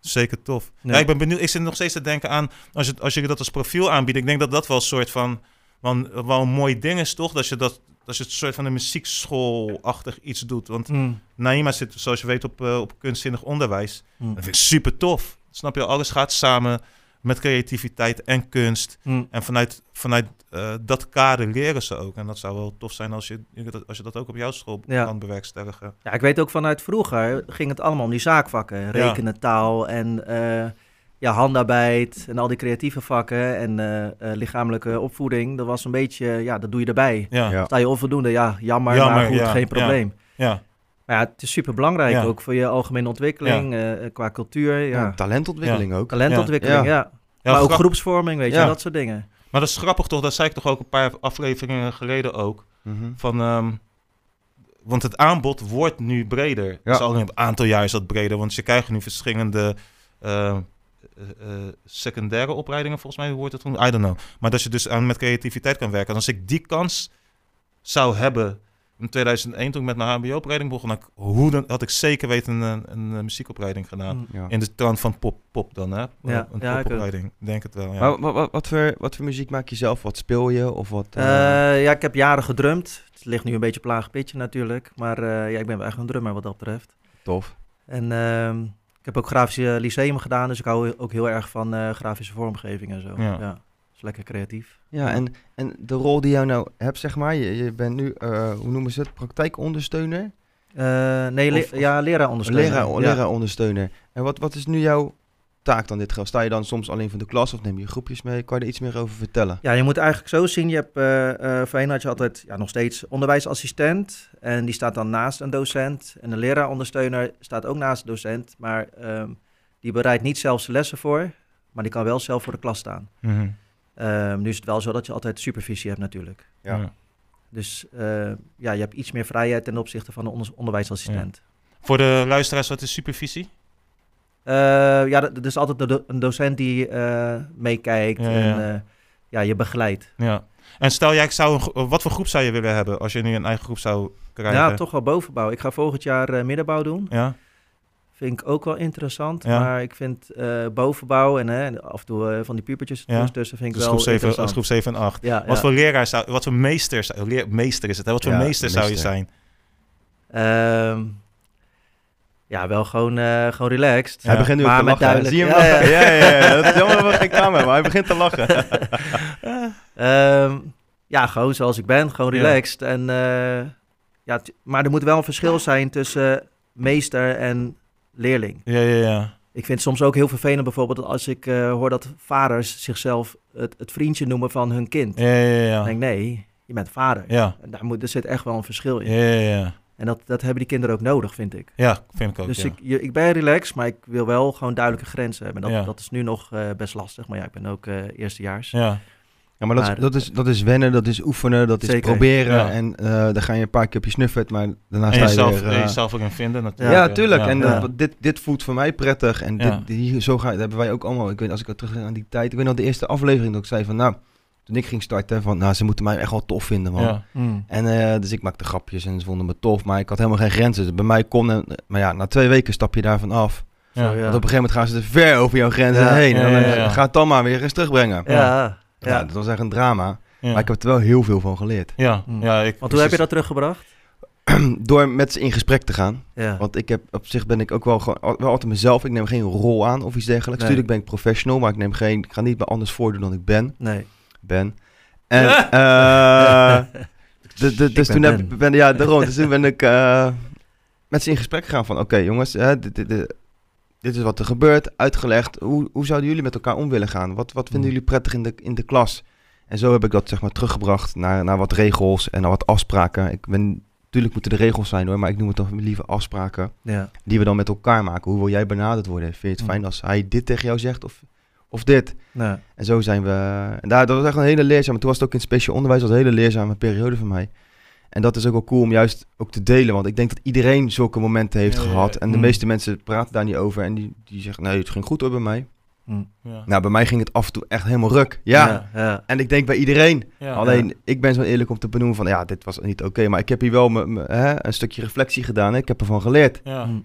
Speaker 2: Zeker tof. Ja.
Speaker 3: Ja.
Speaker 2: ik ben benieuwd. Ik zit nog steeds te denken aan, als je, als je dat als profiel aanbiedt, ik denk dat dat wel een soort van, van wel een mooi ding is, toch? Dat je dat, dat je het soort van een muziekschoolachtig iets doet. Want
Speaker 3: Mm,
Speaker 2: Naima zit, zoals je weet, op, eh, op kunstzinnig onderwijs.
Speaker 3: mm,
Speaker 2: Dat vind ik super tof. Snap je? Alles gaat samen met creativiteit en kunst.
Speaker 3: mm.
Speaker 2: En vanuit, vanuit eh, dat kader leren ze ook. En dat zou wel tof zijn als je, als je dat ook op jouw school
Speaker 3: Ja.
Speaker 2: kan bewerkstelligen.
Speaker 3: Ja, ik weet ook vanuit vroeger ging het allemaal om die zaakvakken. Rekenen, taal en eh, ja, handarbeid en al die creatieve vakken en eh, eh, lichamelijke opvoeding. Dat was een beetje, ja, dat doe je erbij.
Speaker 2: Ja.
Speaker 3: Sta je onvoldoende, ja, jammer,
Speaker 2: Jammer,
Speaker 3: maar goed,
Speaker 2: ja,
Speaker 3: geen probleem.
Speaker 2: ja.
Speaker 3: Maar ja, het is super belangrijk
Speaker 2: Ja.
Speaker 3: ook voor je algemene ontwikkeling, eh, qua cultuur, ja.
Speaker 1: Ja, talentontwikkeling ook.
Speaker 3: talentontwikkeling,
Speaker 1: Ja.
Speaker 3: Maar ook
Speaker 2: grap-
Speaker 3: groepsvorming, weet je, dat soort dingen.
Speaker 2: Maar dat is grappig toch? Dat zei ik toch ook een paar afleveringen geleden ook.
Speaker 1: Mhm.
Speaker 2: Van, ehm, want het aanbod wordt nu breder.
Speaker 1: Ja.
Speaker 2: Dus al een aantal jaar is dat breder. Want je krijgt nu verschillende eh, eh, eh, secundaire opleidingen, volgens mij hoe wordt het toen. I don't know. Maar dat je dus aan met creativiteit kan werken. En als ik die kans zou hebben in 2001, toen ik met mijn HBO-opleiding begon, had ik, hoe dan, had ik zeker weten een, een, een muziekopleiding gedaan.
Speaker 3: Mm.
Speaker 1: Ja.
Speaker 2: In de trant van pop, pop dan, hè?
Speaker 3: Ja,
Speaker 2: een
Speaker 3: ja,
Speaker 2: popopleiding. Ik denk het wel, ja.
Speaker 1: Maar wat, wat, wat, voor, wat voor muziek maak je zelf? Wat speel je? Of wat, eh,
Speaker 3: Eh, ja, ik heb jaren gedrumd. Het ligt nu een beetje plaag pitje natuurlijk. Maar eh, ja, ik ben wel echt een drummer wat dat betreft.
Speaker 1: tof.
Speaker 3: En ehm, ik heb ook grafische lyceum gedaan, dus ik hou ook heel erg van eh, grafische vormgeving en zo.
Speaker 2: Ja.
Speaker 3: Is lekker creatief.
Speaker 1: Ja, en, en de rol die jou nou hebt, zeg maar. Je, je bent nu, eh, hoe noemen ze het? Praktijkondersteuner?
Speaker 3: Eh, nee, le-
Speaker 1: Of- of-
Speaker 3: ja, leraarondersteuner.
Speaker 1: Leraar,
Speaker 3: ja.
Speaker 1: leraarondersteuner. En wat, wat is nu jouw taak dan dit geval? Sta je dan soms alleen van de klas of neem je groepjes mee? Kan je er iets meer over vertellen?
Speaker 3: Ja, je moet eigenlijk zo zien. Je hebt, eh eh voorheen had je altijd ja, nog steeds onderwijsassistent. En die staat dan naast een docent. En de leraarondersteuner staat ook naast de docent. Maar ehm, die bereidt niet zelf zijn lessen voor. Maar die kan wel zelf voor de klas staan.
Speaker 2: Mhm.
Speaker 3: Ehm, nu is het wel zo dat je altijd supervisie hebt natuurlijk.
Speaker 1: Ja.
Speaker 3: Dus eh, ja, je hebt iets meer vrijheid ten opzichte van de onder- onderwijsassistent.
Speaker 2: Voor de luisteraars, wat is supervisie?
Speaker 3: Eh, ja, dat is altijd do- een docent die eh, meekijkt
Speaker 2: Ja, ja.
Speaker 3: en eh, ja, je begeleidt.
Speaker 2: Ja. En stel jij, zou een, wat voor groep zou je willen hebben als je nu een eigen groep zou krijgen?
Speaker 3: Ja, toch wel bovenbouw. Ik ga volgend jaar middenbouw doen.
Speaker 2: Ja,
Speaker 3: Vind ik ook wel interessant.
Speaker 2: Ja.
Speaker 3: Maar ik vind eh, bovenbouw en hè, af en toe eh, van die pubertjes
Speaker 2: Ja.
Speaker 3: tussen vind ik
Speaker 2: dus
Speaker 3: wel
Speaker 2: groep 7,
Speaker 3: interessant.
Speaker 2: als groep 7 en 8.
Speaker 3: Ja,
Speaker 2: Wat
Speaker 3: ja.
Speaker 2: voor leraar zou, wat voor meester, zou, leer, meester is het, hè? Wat voor
Speaker 1: Ja,
Speaker 2: meester zou je zijn?
Speaker 3: Ehm, Ja, wel gewoon, eh, gewoon relaxed.
Speaker 1: Hij begint nu
Speaker 3: maar
Speaker 1: te
Speaker 3: met
Speaker 1: lachen.
Speaker 3: duidelijk-
Speaker 1: Zie je hem
Speaker 3: Ja,
Speaker 1: lachen?
Speaker 3: ja.
Speaker 1: Ja, ja, ja. Dat is jammer dat we geen camera maar hij begint te lachen.
Speaker 3: Ehm, ja, gewoon zoals ik ben, gewoon
Speaker 2: Ja.
Speaker 3: relaxed. En, eh, ja, maar er moet wel een verschil zijn tussen meester en leerling.
Speaker 2: Ja, ja, ja.
Speaker 3: Ik vind het soms ook heel vervelend bijvoorbeeld als ik eh, hoor dat vaders zichzelf het, het vriendje noemen van hun kind.
Speaker 2: Ja, ja, ja.
Speaker 3: Dan denk ik, nee, je bent vader.
Speaker 2: Ja,
Speaker 3: En daar moet, er zit echt wel een verschil in.
Speaker 2: ja, ja, ja.
Speaker 3: En dat, dat hebben die kinderen ook nodig, vind ik.
Speaker 2: Ja, vind ik ook,
Speaker 3: dus
Speaker 2: ja.
Speaker 3: ik, je- ik ben relaxed, maar ik wil wel gewoon duidelijke grenzen hebben. En dat,
Speaker 2: Ja.
Speaker 3: dat is nu nog eh, best lastig. Maar ja, ik ben ook eh, eerstejaars.
Speaker 2: Ja,
Speaker 1: Ja, maar dat, is,
Speaker 3: Maar-
Speaker 1: dat, is, dat is wennen, dat is oefenen, dat is proberen.
Speaker 2: Ja.
Speaker 1: En eh dan ga je een paar keer op je snuffert, maar daarna sta je
Speaker 2: jezelf,
Speaker 1: weer... eh,
Speaker 2: jezelf ook in vinden
Speaker 1: ja,
Speaker 2: natuurlijk.
Speaker 1: tuurlijk. En
Speaker 3: Ja.
Speaker 1: eh, dit, dit voelt voor mij prettig. En
Speaker 2: Ja.
Speaker 1: dit, hier, zo ga, dat hebben wij ook allemaal. Ik weet, als ik terug ga aan die tijd. Ik weet nog de eerste aflevering dat ik zei van... Nou, toen ik ging starten, van... Nou, ze moeten mij echt wel tof vinden, man.
Speaker 2: Ja,
Speaker 3: Mm.
Speaker 1: En eh, dus ik maakte grapjes en ze vonden me tof. Maar ik had helemaal geen grenzen. Dus bij mij kon... en- maar ja, na twee weken stap je daarvan af.
Speaker 2: ja.
Speaker 1: Want
Speaker 3: ja.
Speaker 1: op een gegeven moment gaan ze er ver over jouw grenzen
Speaker 3: Ja.
Speaker 1: heen.
Speaker 2: Ja,
Speaker 1: en dan
Speaker 2: ja, ja.
Speaker 1: ga het dan maar weer eens terugbrengen. Ja.
Speaker 3: Ja, ja.
Speaker 1: dat was echt een drama.
Speaker 2: Ja.
Speaker 1: Maar ik heb er wel heel veel van geleerd.
Speaker 2: Ja,
Speaker 3: Mm.
Speaker 2: ja, ik,
Speaker 3: Want hoe heb je dat teruggebracht?
Speaker 1: Door met ze in gesprek te gaan.
Speaker 3: Ja.
Speaker 1: Want ik heb op zich ben ik ook wel, gewoon, wel altijd mezelf. Ik neem geen rol aan of iets dergelijks.
Speaker 3: Nee.
Speaker 1: Natuurlijk ben ik professional, maar ik neem geen. Ik ga niet me anders voordoen dan ik ben.
Speaker 3: Nee.
Speaker 1: Ben. En eh, de, de, dus
Speaker 3: ben
Speaker 1: toen heb
Speaker 3: Ben.
Speaker 1: ik ben, ja daarom. Dus toen ben ik eh, met ze in gesprek gegaan van oké jongens, hè, dit, dit, dit, dit is wat er gebeurt. Uitgelegd. Hoe, hoe zouden jullie met elkaar om willen gaan? Wat, wat vinden
Speaker 3: Mm.
Speaker 1: jullie prettig in de, in de klas? En zo heb ik dat zeg maar teruggebracht naar, naar wat regels en naar wat afspraken. Ik ben natuurlijk moeten de regels zijn hoor, maar ik noem het toch liever afspraken
Speaker 3: Ja.
Speaker 1: die we dan met elkaar maken. Hoe wil jij benaderd worden? Vind je het
Speaker 3: Mm.
Speaker 1: fijn als hij dit tegen jou zegt of, of dit? En zo zijn we. En daar, dat was echt een hele leerzame. Toen was het ook in het speciaal onderwijs was een hele leerzame periode voor mij. En dat is ook wel cool om juist ook te delen. Want ik denk dat iedereen zulke momenten heeft
Speaker 2: Ja, ja, ja.
Speaker 1: gehad. En de
Speaker 3: Mm.
Speaker 1: meeste mensen praten daar niet over. En die, die zeggen, nee, het ging goed hoor bij mij.
Speaker 3: mm.
Speaker 2: Ja.
Speaker 1: Nou, bij mij ging het af en toe echt helemaal ruk. Ja.
Speaker 3: ja. ja.
Speaker 1: En ik denk bij iedereen.
Speaker 2: Ja.
Speaker 1: Alleen, ik ben zo eerlijk om te benoemen van, ja, dit was niet oké. maar ik heb hier wel hè, een stukje reflectie gedaan. Hè. Ik heb ervan geleerd.
Speaker 2: Ja.
Speaker 3: Mm.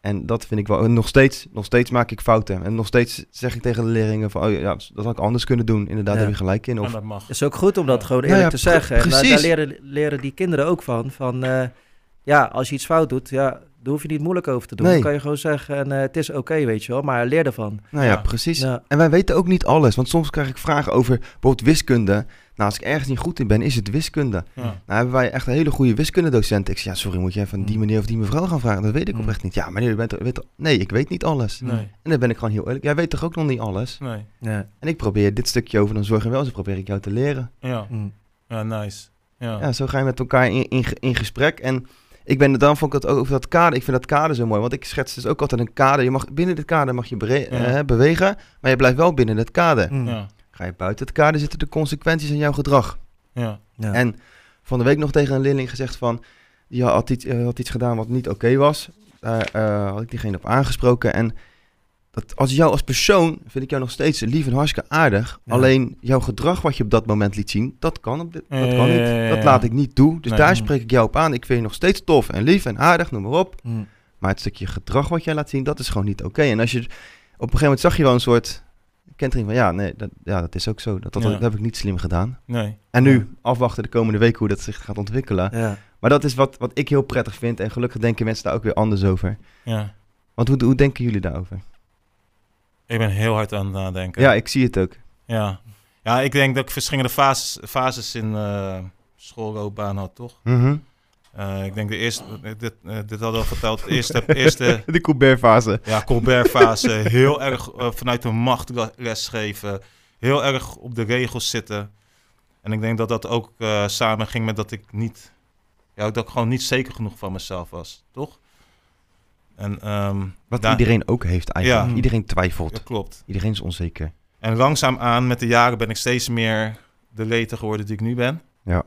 Speaker 1: En dat vind ik wel. en Nog steeds, nog steeds maak ik fouten. En nog steeds zeg ik tegen de leerlingen van, oh ja, dat had ik anders kunnen doen. Inderdaad,
Speaker 3: Ja.
Speaker 1: heb je gelijk in.
Speaker 2: En
Speaker 1: Of,
Speaker 2: dat mag.
Speaker 3: Het is ook goed om dat gewoon eerlijk
Speaker 1: ja,
Speaker 3: te zeggen. En daar, leren, leren die kinderen ook van. Van eh, ja, als je iets fout doet, ja, daar hoef je niet moeilijk over te doen.
Speaker 1: Nee.
Speaker 3: Dan kan je gewoon zeggen, en, eh, het is oké, weet je wel. Maar leer ervan.
Speaker 1: nou ja,
Speaker 2: Ja.
Speaker 1: precies.
Speaker 3: Ja.
Speaker 1: En wij weten ook niet alles. Want soms krijg ik vragen over bijvoorbeeld wiskunde. Nou, als ik ergens niet goed in ben, is het wiskunde.
Speaker 2: Ja.
Speaker 1: Nou hebben wij echt een hele goede wiskundedocent. Ik zeg, ja, sorry, moet je even
Speaker 3: Mm.
Speaker 1: die meneer of die mevrouw gaan vragen? Dat weet ik
Speaker 3: Mm.
Speaker 1: oprecht niet. Ja, meneer, u bent, er- weet nee, ik weet niet alles.
Speaker 2: Nee.
Speaker 1: En dan ben ik gewoon heel eerlijk. Jij weet toch ook nog niet alles?
Speaker 2: Nee.
Speaker 3: Ja.
Speaker 1: En ik probeer dit stukje over dan zorg en welzijn, probeer ik jou te leren.
Speaker 2: Ja.
Speaker 3: Mm.
Speaker 2: Ja, nice. Ja.
Speaker 1: Ja, zo ga je met elkaar in, in, in gesprek. En ik ben, dan vond ik het ook over dat kader. Ik vind dat kader zo mooi. Want ik schets dus ook altijd een kader. Je mag, binnen dit kader mag je bere-
Speaker 2: Ja.
Speaker 1: eh, bewegen. Maar je blijft wel binnen het kader.
Speaker 3: Mm.
Speaker 2: Ja.
Speaker 1: Ga je buiten het kader zitten de consequenties aan jouw gedrag.
Speaker 2: Ja.
Speaker 3: Ja.
Speaker 1: En van de week nog tegen een leerling gezegd van... Die had iets, eh, had iets gedaan wat niet oké was. Daar eh, had ik diegene op aangesproken. En dat als jou als persoon vind ik jou nog steeds lief en hartstikke aardig.
Speaker 3: Ja.
Speaker 1: Alleen jouw gedrag wat je op dat moment liet zien, dat kan, op dit, dat kan niet.
Speaker 2: ja, ja,
Speaker 1: Dat laat ik niet toe. Dus
Speaker 2: Nee.
Speaker 1: daar spreek ik jou op aan. Ik vind je nog steeds tof en lief en aardig, noem maar op.
Speaker 3: Mm.
Speaker 1: Maar het stukje gedrag wat jij laat zien, dat is gewoon niet oké. En als je op een gegeven moment zag je wel een soort kentering van ja, nee, dat, ja, dat is ook zo. Dat, dat, heb ik niet slim gedaan.
Speaker 2: Nee.
Speaker 1: En nu afwachten de komende weken hoe dat zich gaat ontwikkelen.
Speaker 3: Ja.
Speaker 1: Maar dat is wat, wat ik heel prettig vind. En gelukkig denken mensen daar ook weer anders over.
Speaker 2: Ja.
Speaker 1: Want hoe, hoe denken jullie daarover?
Speaker 2: Ik ben heel hard aan het nadenken.
Speaker 1: Ja, ik zie het ook.
Speaker 2: Ja. Ja, ik denk dat ik verschillende fases, fases in eh schoolloopbaan had, toch?
Speaker 1: Mhm.
Speaker 2: Eh, ik denk de eerste, dit, eh, dit hadden we al verteld, de eerste, eerste
Speaker 1: De Colbert-fase.
Speaker 2: ja, Colbert-fase, heel erg vanuit de macht le- lesgeven, heel erg op de regels zitten. En ik denk dat dat ook samen ging met dat ik niet, ja, dat ik gewoon niet zeker genoeg van mezelf was, toch? En ehm,
Speaker 1: Wat
Speaker 2: daar-
Speaker 1: iedereen ook heeft eigenlijk.
Speaker 3: Ja.
Speaker 1: Iedereen twijfelt.
Speaker 2: dat klopt.
Speaker 1: Iedereen is onzeker.
Speaker 2: En langzaamaan met de jaren ben ik steeds meer de leter geworden die ik nu ben.
Speaker 1: Ja.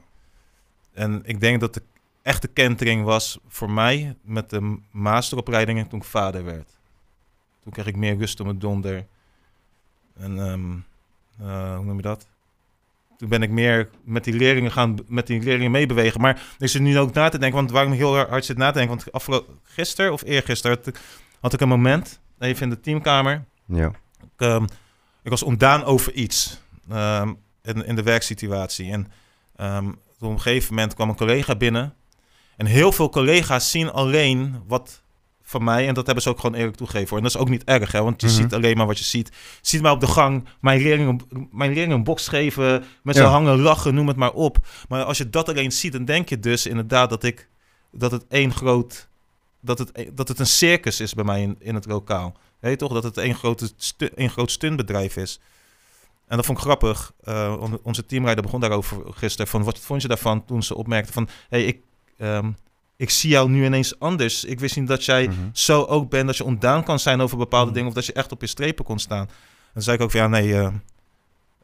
Speaker 2: En ik denk dat de echte kentering was voor mij met de masteropleidingen toen ik vader werd. Toen kreeg ik meer rust om het donder. En ehm, eh, hoe noem je dat? Toen ben ik meer met die leerlingen gaan met die leerlingen meebewegen. Maar ik zit nu ook na te denken, want waar ik me heel hard zit na te denken, want afgelopen gisteren of eergisteren had ik, had ik een moment even in de teamkamer.
Speaker 1: Ja.
Speaker 2: Ik, ehm, ik was ontdaan over iets ehm, in, in de werksituatie. En ehm, op een gegeven moment kwam een collega binnen. En heel veel collega's zien alleen wat van mij. En dat hebben ze ook gewoon eerlijk toegegeven. En dat is ook niet erg, hè. Want je
Speaker 1: Mhm.
Speaker 2: ziet alleen maar wat je ziet. Ziet mij op de gang mijn leerlingen, mijn leerlingen een box geven. Met
Speaker 1: Ja.
Speaker 2: hangen, lachen, noem het maar op. Maar als je dat alleen ziet, dan denk je dus inderdaad dat ik... Dat het één groot... Dat het, dat het een circus is bij mij in, in het lokaal. Weet toch? Dat het één, grote stu, één groot stuntbedrijf is. En dat vond ik grappig. On- onze teamleider begon daarover gisteren. Van wat vond je daarvan toen ze opmerkte van... hey, ik, ehm, ik zie jou nu ineens anders. Ik wist niet dat jij
Speaker 1: Mhm.
Speaker 2: zo ook bent. Dat je ontdaan kan zijn over bepaalde
Speaker 3: Mm.
Speaker 2: dingen. Of dat je echt op je strepen kon staan. En dan zei ik ook van ja, nee... eh,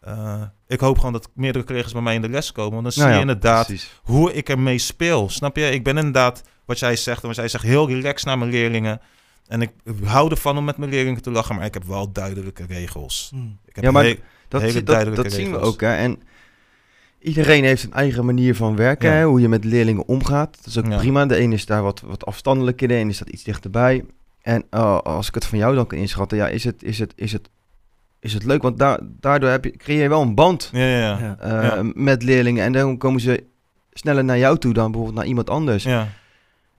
Speaker 2: eh, ik hoop gewoon dat meerdere collega's bij mij in de les komen. Want dan zie
Speaker 1: Nou
Speaker 2: je
Speaker 1: ja,
Speaker 2: inderdaad
Speaker 1: precies.
Speaker 2: hoe ik ermee speel. Snap je? Ik ben inderdaad, wat jij zegt, en wat jij zegt, heel relaxed naar mijn leerlingen. En ik hou ervan om met mijn leerlingen te lachen, maar ik heb wel duidelijke regels.
Speaker 3: Mm.
Speaker 2: Ik heb
Speaker 1: Ja, maar Dat,
Speaker 2: Hele
Speaker 1: zie- dat,
Speaker 2: duidelijke
Speaker 1: dat zien we
Speaker 2: regels.
Speaker 1: ook. Hè? En iedereen heeft een eigen manier van werken,
Speaker 2: Ja.
Speaker 1: hè? hoe je met leerlingen omgaat. Dat is ook
Speaker 2: Ja.
Speaker 1: prima. De een is daar wat, wat afstandelijker, de een is dat iets dichterbij. En eh, als ik het van jou dan kan inschatten, ja, is, het, is, het, is, het, is het leuk. Want da daardoor heb je, creëer je wel een band
Speaker 2: ja, ja, ja.
Speaker 3: Ja.
Speaker 1: eh,
Speaker 2: Ja.
Speaker 1: met leerlingen. En dan komen ze sneller naar jou toe dan bijvoorbeeld naar iemand anders.
Speaker 2: ja.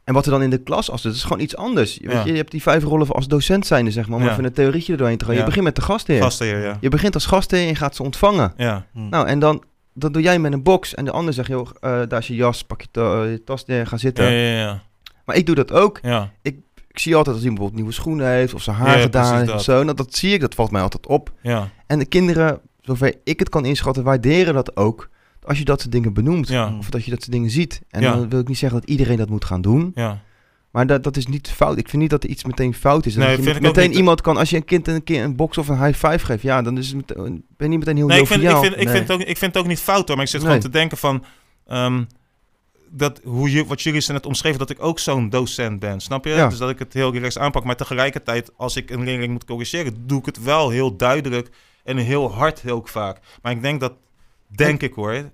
Speaker 1: En wat er dan in de klas als het is gewoon iets anders. Je, weet
Speaker 2: Ja.
Speaker 1: je, je hebt die vijf rollen als docent zijnde, zeg maar, om
Speaker 2: Ja.
Speaker 1: even een theorietje er doorheen te gaan. Je begint met de gastheer.
Speaker 2: Gastheer, ja.
Speaker 1: Je begint als gastheer en je gaat ze ontvangen.
Speaker 2: Ja,
Speaker 3: Mm.
Speaker 1: Nou, en dan dat doe jij met een box. En de ander zegt, joh, eh, daar is je jas, pak je, ta- eh, je tas neer, ga zitten.
Speaker 2: ja, ja, ja.
Speaker 1: Maar ik doe dat ook.
Speaker 2: ja.
Speaker 1: Ik zie altijd als iemand bijvoorbeeld nieuwe schoenen heeft of zijn haar
Speaker 2: Ja,
Speaker 1: gedaan heeft of zo. Nou, dat zie ik, dat valt mij altijd op.
Speaker 2: ja.
Speaker 1: En de kinderen, zover ik het kan inschatten, waarderen dat ook. Als je dat soort dingen benoemt.
Speaker 2: ja.
Speaker 1: Of dat je dat soort dingen ziet. En dan wil ik niet zeggen dat iedereen dat moet gaan doen.
Speaker 2: ja.
Speaker 1: Maar dat, dat is niet fout. Ik vind niet dat er iets meteen fout is. En
Speaker 2: Nee,
Speaker 1: dat je
Speaker 2: vind ik
Speaker 1: meteen iemand kan, als je een kind een keer een box of een high five geeft, ja, dan is het ben je niet meteen heel
Speaker 2: Nee, ik vind, ik, vind, ik,
Speaker 3: Nee.
Speaker 2: vind het ook, ik vind het ook niet fout hoor, maar ik zit
Speaker 1: Nee.
Speaker 2: gewoon te denken van... ehm, dat, hoe je, wat jullie net omschreven, dat ik ook zo'n docent ben, snap je?
Speaker 1: Ja.
Speaker 2: Dus dat ik het heel relaxed aanpak. Maar tegelijkertijd, als ik een leerling moet corrigeren, doe ik het wel heel duidelijk en heel hard heel vaak. Maar ik denk dat, denk ik hoor,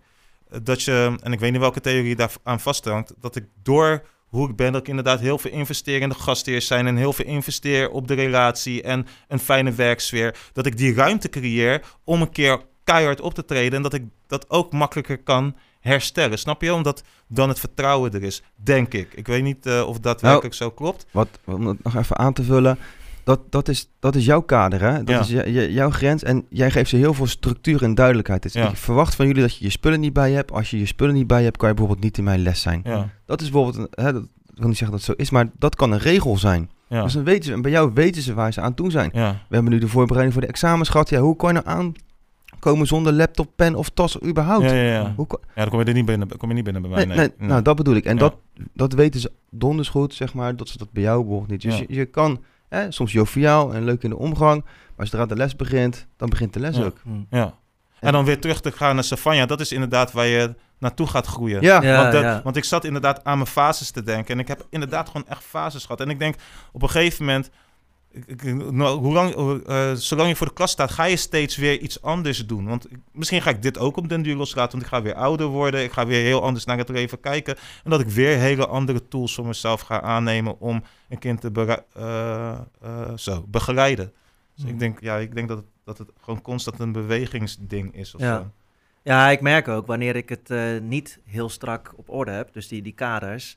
Speaker 2: dat je, en ik weet niet welke theorie daar aan vasthangt, dat ik door hoe ik ben, dat ik inderdaad heel veel investeer in de gastheers zijn en heel veel investeer op de relatie en een fijne werksfeer. Dat ik die ruimte creëer om een keer keihard op te treden en dat ik dat ook makkelijker kan herstellen. Snap je? Omdat dan het vertrouwen er is, denk ik. Ik weet niet eh, of dat
Speaker 1: Nou,
Speaker 2: werkelijk zo klopt.
Speaker 1: Wat, om het nog even aan te vullen. Dat, dat, is, dat is jouw kader, hè? Dat
Speaker 2: Ja.
Speaker 1: is jouw grens. En jij geeft ze heel veel structuur en duidelijkheid. Dus
Speaker 2: Ja.
Speaker 1: Ik verwacht van jullie dat je je spullen niet bij je hebt. Als je je spullen niet bij je hebt, kan je bijvoorbeeld niet in mijn les zijn.
Speaker 2: Ja,
Speaker 1: Dat is bijvoorbeeld, hè, dat, ik wil niet zeggen dat het zo is, maar dat kan een regel zijn. Dus dan weten ze, en bij jou weten ze waar ze aan toe zijn. We hebben nu de voorbereiding voor de examens gehad. Ja, hoe kan je nou aankomen zonder laptop, pen of tas überhaupt?
Speaker 2: Ja.
Speaker 1: Hoe kan-
Speaker 2: ja, dan kom je er niet binnen, kom je niet binnen bij mij.
Speaker 1: nee,
Speaker 2: Nee,
Speaker 1: nee, Nou, dat bedoel ik. En dat, dat weten ze donders goed, zeg maar, dat ze dat bij jou bijvoorbeeld niet. Dus je, je kan hè, soms joviaal en leuk in de omgang, maar zodra de les begint, dan begint de les
Speaker 2: Ja.
Speaker 1: ook.
Speaker 3: Mm.
Speaker 2: Ja. En dan weer terug te gaan naar Savanja, dat is inderdaad waar je naartoe gaat groeien.
Speaker 1: Ja,
Speaker 3: Ja,
Speaker 2: want, dat-
Speaker 3: ja.
Speaker 2: want ik zat inderdaad aan mijn fases te denken. En ik heb inderdaad gewoon echt fases gehad. En ik denk op een gegeven moment. Nou, hoe lang, eh, zolang je voor de klas staat, ga je steeds weer iets anders doen. Want misschien ga ik dit ook op den duur loslaten. Want ik ga weer ouder worden. Ik ga weer heel anders naar het leven kijken. En dat ik weer hele andere tools voor mezelf ga aannemen om een kind te eh, eh, zo, begeleiden. Dus
Speaker 3: Mm.
Speaker 2: ik denk, ja, ik denk dat, het, dat het gewoon constant een bewegingsding is. Of
Speaker 3: Ja.
Speaker 2: zo.
Speaker 3: Ja, ik merk ook wanneer ik het niet heel strak op orde heb, dus die, die kaders,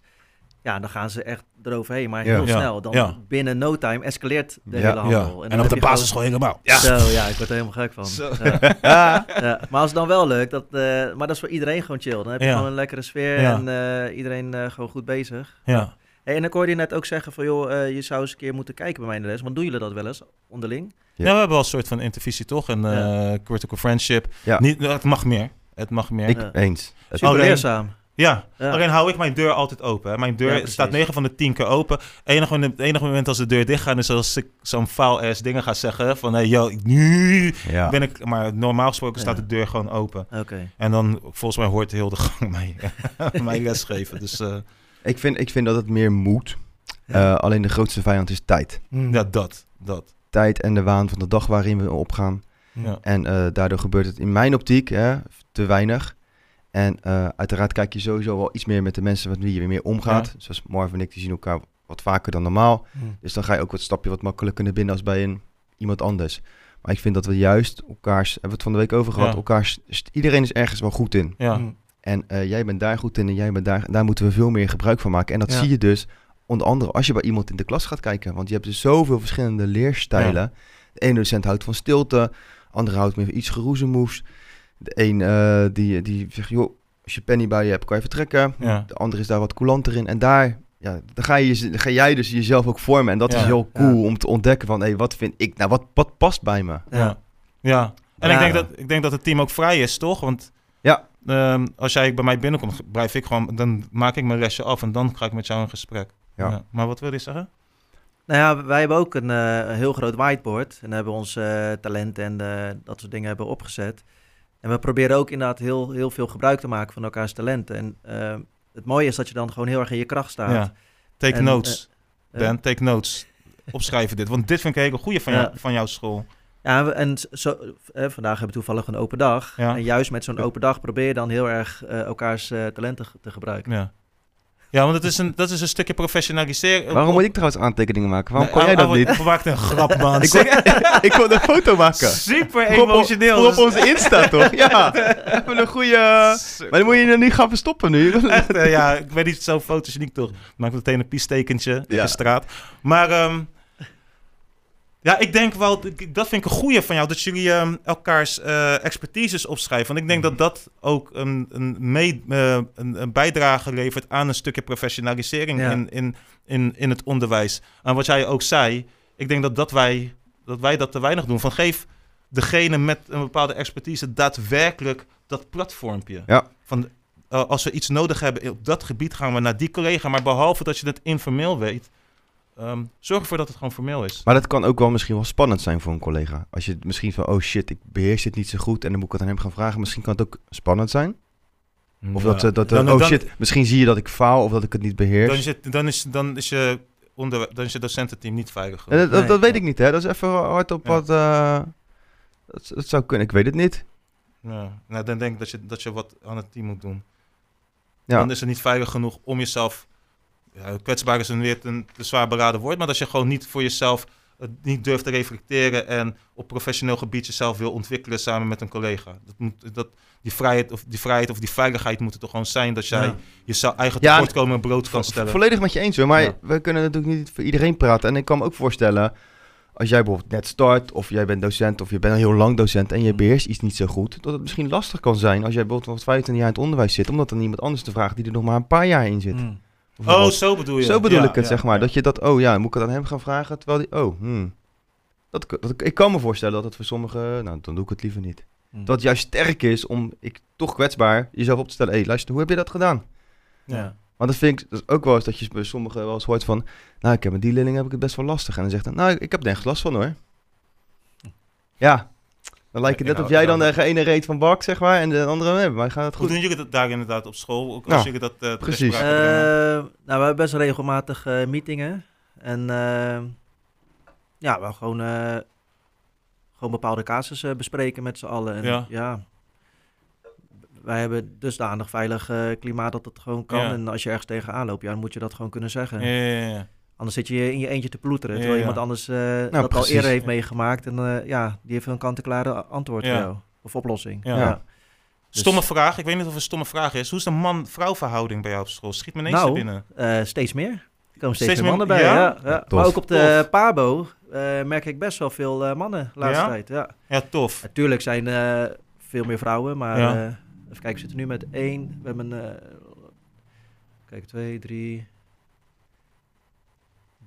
Speaker 3: ja, dan gaan ze echt eroverheen, maar
Speaker 1: Ja.
Speaker 3: heel
Speaker 2: Ja,
Speaker 3: Ja. Dan
Speaker 2: ja.
Speaker 3: binnen no time escaleert de
Speaker 1: Ja,
Speaker 3: hele handel.
Speaker 2: En,
Speaker 3: dan
Speaker 2: op de
Speaker 3: je
Speaker 2: basisschool helemaal.
Speaker 3: gewoon- Zo, ja, ik word er helemaal gek van. Ja. Ja, Maar als het dan wel lukt, dat, eh, maar dat is voor iedereen gewoon chill. Dan heb je
Speaker 2: Ja.
Speaker 3: gewoon een lekkere sfeer
Speaker 2: Ja.
Speaker 3: en eh, iedereen eh, gewoon goed bezig.
Speaker 2: Ja.
Speaker 3: Hey, en ik hoorde je net ook zeggen van, joh, eh, je zou eens een keer moeten kijken bij mij in de les. Want doen jullie dat wel eens onderling?
Speaker 1: Ja.
Speaker 2: Ja. we hebben wel een soort van intervisie, toch? En
Speaker 3: Ja.
Speaker 2: eh, critical friendship.
Speaker 1: Ja.
Speaker 2: Niet, het mag meer. Het mag meer.
Speaker 1: ik
Speaker 3: Ja.
Speaker 1: eens. Het-
Speaker 3: Super
Speaker 2: Alleen-
Speaker 3: leerzaam.
Speaker 2: Ja.
Speaker 3: Ja.
Speaker 2: alleen hou ik mijn deur altijd open. Hè. Mijn deur
Speaker 3: Ja,
Speaker 2: staat 9 van de 10 keer open. Enige, het enige moment als de deur dicht gaat is als ik zo'n foul-ass dingen ga zeggen. Van, hey, yo, nu
Speaker 1: ja.
Speaker 2: ben ik... Maar normaal gesproken staat de deur gewoon open.
Speaker 3: Oké.
Speaker 2: En dan, volgens mij hoort heel de gang mij, mij lesgeven. Dus eh,
Speaker 1: ik, vind, ik vind dat het meer moet.
Speaker 3: Ja.
Speaker 1: Eh, alleen de grootste vijand is tijd.
Speaker 3: Mm.
Speaker 2: ja, dat. Dat.
Speaker 1: Tijd en de waan van de dag waarin we opgaan.
Speaker 2: Ja.
Speaker 1: En eh, daardoor gebeurt het in mijn optiek hè, te weinig. En eh, uiteraard kijk je sowieso wel iets meer met de mensen met wie je weer meer omgaat. Zoals Marv en ik, die zien elkaar wat vaker dan normaal.
Speaker 3: Mm.
Speaker 1: Dus dan ga je ook wat stapje wat makkelijker naar binnen als bij een, iemand anders. Maar ik vind dat we juist elkaars, hebben we het van de week over gehad,
Speaker 2: Ja.
Speaker 1: elkaars, iedereen is ergens wel goed in.
Speaker 2: Ja.
Speaker 3: Mm.
Speaker 1: En eh, jij bent daar goed in en jij bent daar, daar moeten we veel meer gebruik van maken. En dat
Speaker 3: Ja.
Speaker 1: zie je dus onder andere als je bij iemand in de klas gaat kijken. Want je hebt dus zoveel verschillende leerstijlen. De ene docent houdt van stilte, de andere houdt meer van iets geroezemoes. De een eh, die, die zegt, joh, als je penny bij je hebt, kan je vertrekken.
Speaker 2: Ja.
Speaker 1: De andere is daar wat coulanter in. En daar, ja, dan ga, je, dan ga jij dus jezelf ook vormen. En dat
Speaker 2: Ja.
Speaker 1: is heel cool
Speaker 3: Ja.
Speaker 1: om te ontdekken van, hé, wat vind ik, nou, wat, wat past bij me?
Speaker 2: Ja. ja. En
Speaker 3: Ja.
Speaker 2: Ik, denk dat, ik denk dat het team ook vrij is, toch? Want
Speaker 1: Ja.
Speaker 2: ehm, als jij bij mij binnenkomt, blijf ik gewoon, dan maak ik mijn restje af en dan ga ik met jou in gesprek.
Speaker 1: Ja.
Speaker 2: Maar wat wil je zeggen?
Speaker 3: Nou ja, wij hebben ook een eh, heel groot whiteboard. En hebben onze eh, talenten en dat soort dingen hebben opgezet. En we proberen ook inderdaad heel, heel veel gebruik te maken van elkaars talenten. En eh, het mooie is dat je dan gewoon heel erg in je kracht staat.
Speaker 2: Ja. Take
Speaker 3: En,
Speaker 2: notes,
Speaker 3: Eh,
Speaker 2: Ben, take notes. Opschrijven dit, want dit vind ik een hele goede van,
Speaker 3: Ja.
Speaker 2: jou, van jouw school.
Speaker 3: Ja, we- en zo, eh, vandaag hebben we toevallig een open dag.
Speaker 2: Ja.
Speaker 3: En juist met zo'n open dag probeer je dan heel erg elkaars talenten te gebruiken.
Speaker 2: Ja, ja want het is een, dat is een stukje professionaliseren.
Speaker 1: Waarom moet ik trouwens aantekeningen maken? Waarom
Speaker 2: Nee,
Speaker 1: kon jij dat niet?
Speaker 2: We maakten een grap, man.
Speaker 1: Ik wil, ik wil een foto maken.
Speaker 2: Super
Speaker 1: op-
Speaker 2: emotioneel.
Speaker 1: Op
Speaker 2: Dus-
Speaker 1: onze Insta, toch? Ja, even een goede... Maar dan moet je je niet gaan verstoppen nu.
Speaker 2: Echt, eh, ja, ik ben niet zo fotogeniek toch. Maak meteen een piestekentje in de straat. Maar ehm, ja, ik denk wel, ik- dat vind ik een goeie van jou, dat jullie ehm, elkaars eh, expertises opschrijven. Want ik denk dat dat ook een, een, mee, eh, een, een bijdrage levert aan een stukje professionalisering
Speaker 3: Ja.
Speaker 2: in, in, in, in het onderwijs. En wat jij ook zei, ik denk dat, dat, wij, dat wij dat te weinig doen. Van geef degene met een bepaalde expertise daadwerkelijk dat platformpje.
Speaker 1: Ja.
Speaker 2: Van, eh, als we iets nodig hebben op dat gebied, gaan we naar die collega. Maar behalve dat je het informeel weet, ehm, zorg ervoor dat het gewoon formeel is.
Speaker 1: Maar dat kan ook wel misschien wel spannend zijn voor een collega. Als je misschien van, oh shit, ik beheers dit niet zo goed en dan moet ik het aan hem gaan vragen. Misschien kan het ook spannend zijn. Of dat, eh, dat
Speaker 2: Dan-
Speaker 1: oh
Speaker 2: dan-
Speaker 1: shit, misschien zie je dat ik faal of dat ik het niet beheers.
Speaker 2: Dan is, het, dan, is, dan, is je onder, dan is je docententeam niet veilig
Speaker 1: En
Speaker 2: genoeg.
Speaker 1: dat, dat,
Speaker 3: Nee,
Speaker 1: dat weet ik niet, hè. Dat is even hard op
Speaker 2: Ja.
Speaker 1: wat... eh, dat, dat zou kunnen, ik weet het niet.
Speaker 2: Ja. Nou, dan denk ik dat je, dat je wat aan het team moet doen.
Speaker 1: Ja.
Speaker 2: Dan is het niet veilig genoeg om jezelf... Ja, kwetsbaar is een weer een te zwaar beraden woord... maar dat je gewoon niet voor jezelf het niet durft te reflecteren... en op professioneel gebied jezelf wil ontwikkelen samen met een collega. Dat moet, dat, die, vrijheid of, die vrijheid of die veiligheid moet er toch gewoon zijn... dat jij
Speaker 3: Ja.
Speaker 2: jezelf eigen
Speaker 1: Ja,
Speaker 2: tekortkomen bloot kan stellen.
Speaker 1: Volledig met je eens hoor, maar
Speaker 2: Ja.
Speaker 1: we kunnen natuurlijk niet voor iedereen praten. En ik kan me ook voorstellen, als jij bijvoorbeeld net start, of jij bent docent, of je bent al heel lang docent en je
Speaker 2: Mm.
Speaker 1: beheerst iets niet zo goed, dat het misschien lastig kan zijn als jij bijvoorbeeld nog 25 jaar in het onderwijs zit, omdat dan iemand anders te vragen die er nog maar een paar jaar in zit.
Speaker 3: Mm.
Speaker 2: Oh, zo bedoel je.
Speaker 1: Zo bedoel
Speaker 2: Ja,
Speaker 1: ik het,
Speaker 2: ja,
Speaker 1: zeg maar. Dat je dat, oh ja, moet ik het aan hem gaan vragen, terwijl die, oh, hmm. Dat, dat, ik kan me voorstellen dat het voor sommigen, nou, dan doe ik het liever niet.
Speaker 3: Mm.
Speaker 1: Dat het juist sterk is om, ik toch kwetsbaar, jezelf op te stellen, hé, hey, luister, hoe heb je dat gedaan?
Speaker 2: Ja.
Speaker 1: Want dat vind ik dat is ook wel eens dat je bij sommigen wel eens hoort van... Nou, ik heb met die leerling heb ik het best wel lastig. En dan zegt hij, nou, ik heb er nergens last van hoor. Ja, dan lijkt het net of jij dan de ene reet van bak, zeg maar. En de andere, nee, bij mij gaat het
Speaker 2: Hoe
Speaker 1: goed.
Speaker 2: doen jullie dat daar inderdaad op school? Ook als jullie dat eh,
Speaker 1: precies.
Speaker 3: Eh, nou, we hebben best regelmatig eh, meetingen. En ja, we gewoon, eh, gewoon bepaalde casussen bespreken met z'n allen. En,
Speaker 2: Ja.
Speaker 3: ja. Wij hebben dusdanig veilig eh, klimaat dat het gewoon kan.
Speaker 2: Ja.
Speaker 3: En als je ergens tegenaan loopt, ja, dan moet je dat gewoon kunnen zeggen.
Speaker 2: Ja, ja, ja.
Speaker 3: Anders zit je in je eentje te ploeteren. Terwijl
Speaker 2: ja.
Speaker 3: iemand anders eh, dat al eerder heeft meegemaakt. En eh, ja, die heeft een kant-en-klare antwoord
Speaker 2: Ja.
Speaker 3: voor jou. Of oplossing.
Speaker 2: Ja.
Speaker 1: Ja.
Speaker 3: Dus-
Speaker 2: Stomme vraag. Ik weet niet of het een stomme vraag is. Hoe is de man-vrouw verhouding bij jou op school? Schiet me ineens
Speaker 3: Nou,
Speaker 2: binnen.
Speaker 3: Eh, steeds meer. Er komen steeds,
Speaker 2: Steeds
Speaker 3: meer mannen bij.
Speaker 2: ja?
Speaker 3: Ja? Maar ook op de
Speaker 2: Tof.
Speaker 3: Pabo eh, merk ik best wel veel eh, mannen de laatste
Speaker 2: Ja?
Speaker 3: tijd. Ja.
Speaker 2: Ja, tof.
Speaker 3: Natuurlijk zijn eh veel meer vrouwen, maar
Speaker 2: Ja.
Speaker 3: eh, even kijken, we zitten nu met één. We hebben eh kijk, twee, drie,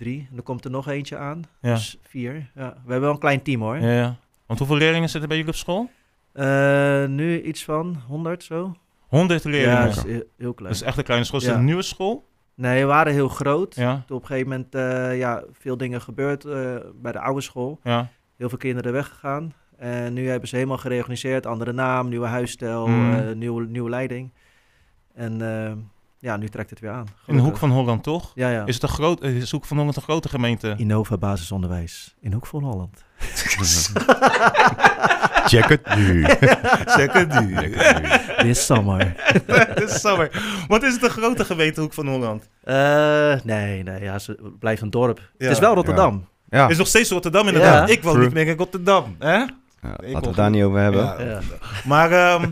Speaker 3: drie. En er komt er nog eentje aan.
Speaker 2: Ja.
Speaker 3: Dus vier. Ja. We hebben wel een klein team hoor.
Speaker 2: Ja, ja. Want hoeveel leerlingen zitten bij jullie op school?
Speaker 3: Eh, nu iets van 100 zo.
Speaker 2: 100 leerlingen.
Speaker 3: Ja, is heel, heel klein.
Speaker 2: is echt een kleine school. Is het een nieuwe school?
Speaker 3: Nee, we waren heel groot.
Speaker 2: Ja.
Speaker 3: Toen op een gegeven moment eh, ja, veel dingen gebeurd eh, bij de oude school.
Speaker 2: Ja.
Speaker 3: heel veel kinderen weggegaan. En nu hebben ze helemaal gereorganiseerd. Andere naam, nieuwe huisstijl,
Speaker 2: Mm.
Speaker 3: nieuwe, nieuwe leiding. En ja, nu trekt het weer aan.
Speaker 2: In de hoek van Holland, toch?
Speaker 3: Ja, ja.
Speaker 2: Is het een groot, is de Hoek van Holland een grote gemeente?
Speaker 3: Innova basisonderwijs in Hoek van Holland.
Speaker 1: Check het nu.
Speaker 2: Zeker nu.
Speaker 3: This summer.
Speaker 2: Dat is summer. Wat is het een grote gemeente Hoek van Holland?
Speaker 3: Eh, nee, nee, ja, ze het blijft een dorp.
Speaker 2: Ja.
Speaker 3: Het is wel Rotterdam.
Speaker 1: Ja,
Speaker 2: Is nog steeds Rotterdam inderdaad.
Speaker 3: Ja.
Speaker 2: ik woon
Speaker 1: True.
Speaker 2: niet meer in Rotterdam. Hè?
Speaker 1: Ja,
Speaker 2: Ik
Speaker 1: laten we het daar niet over hebben.
Speaker 2: Ja.
Speaker 3: Ja.
Speaker 2: Maar ehm,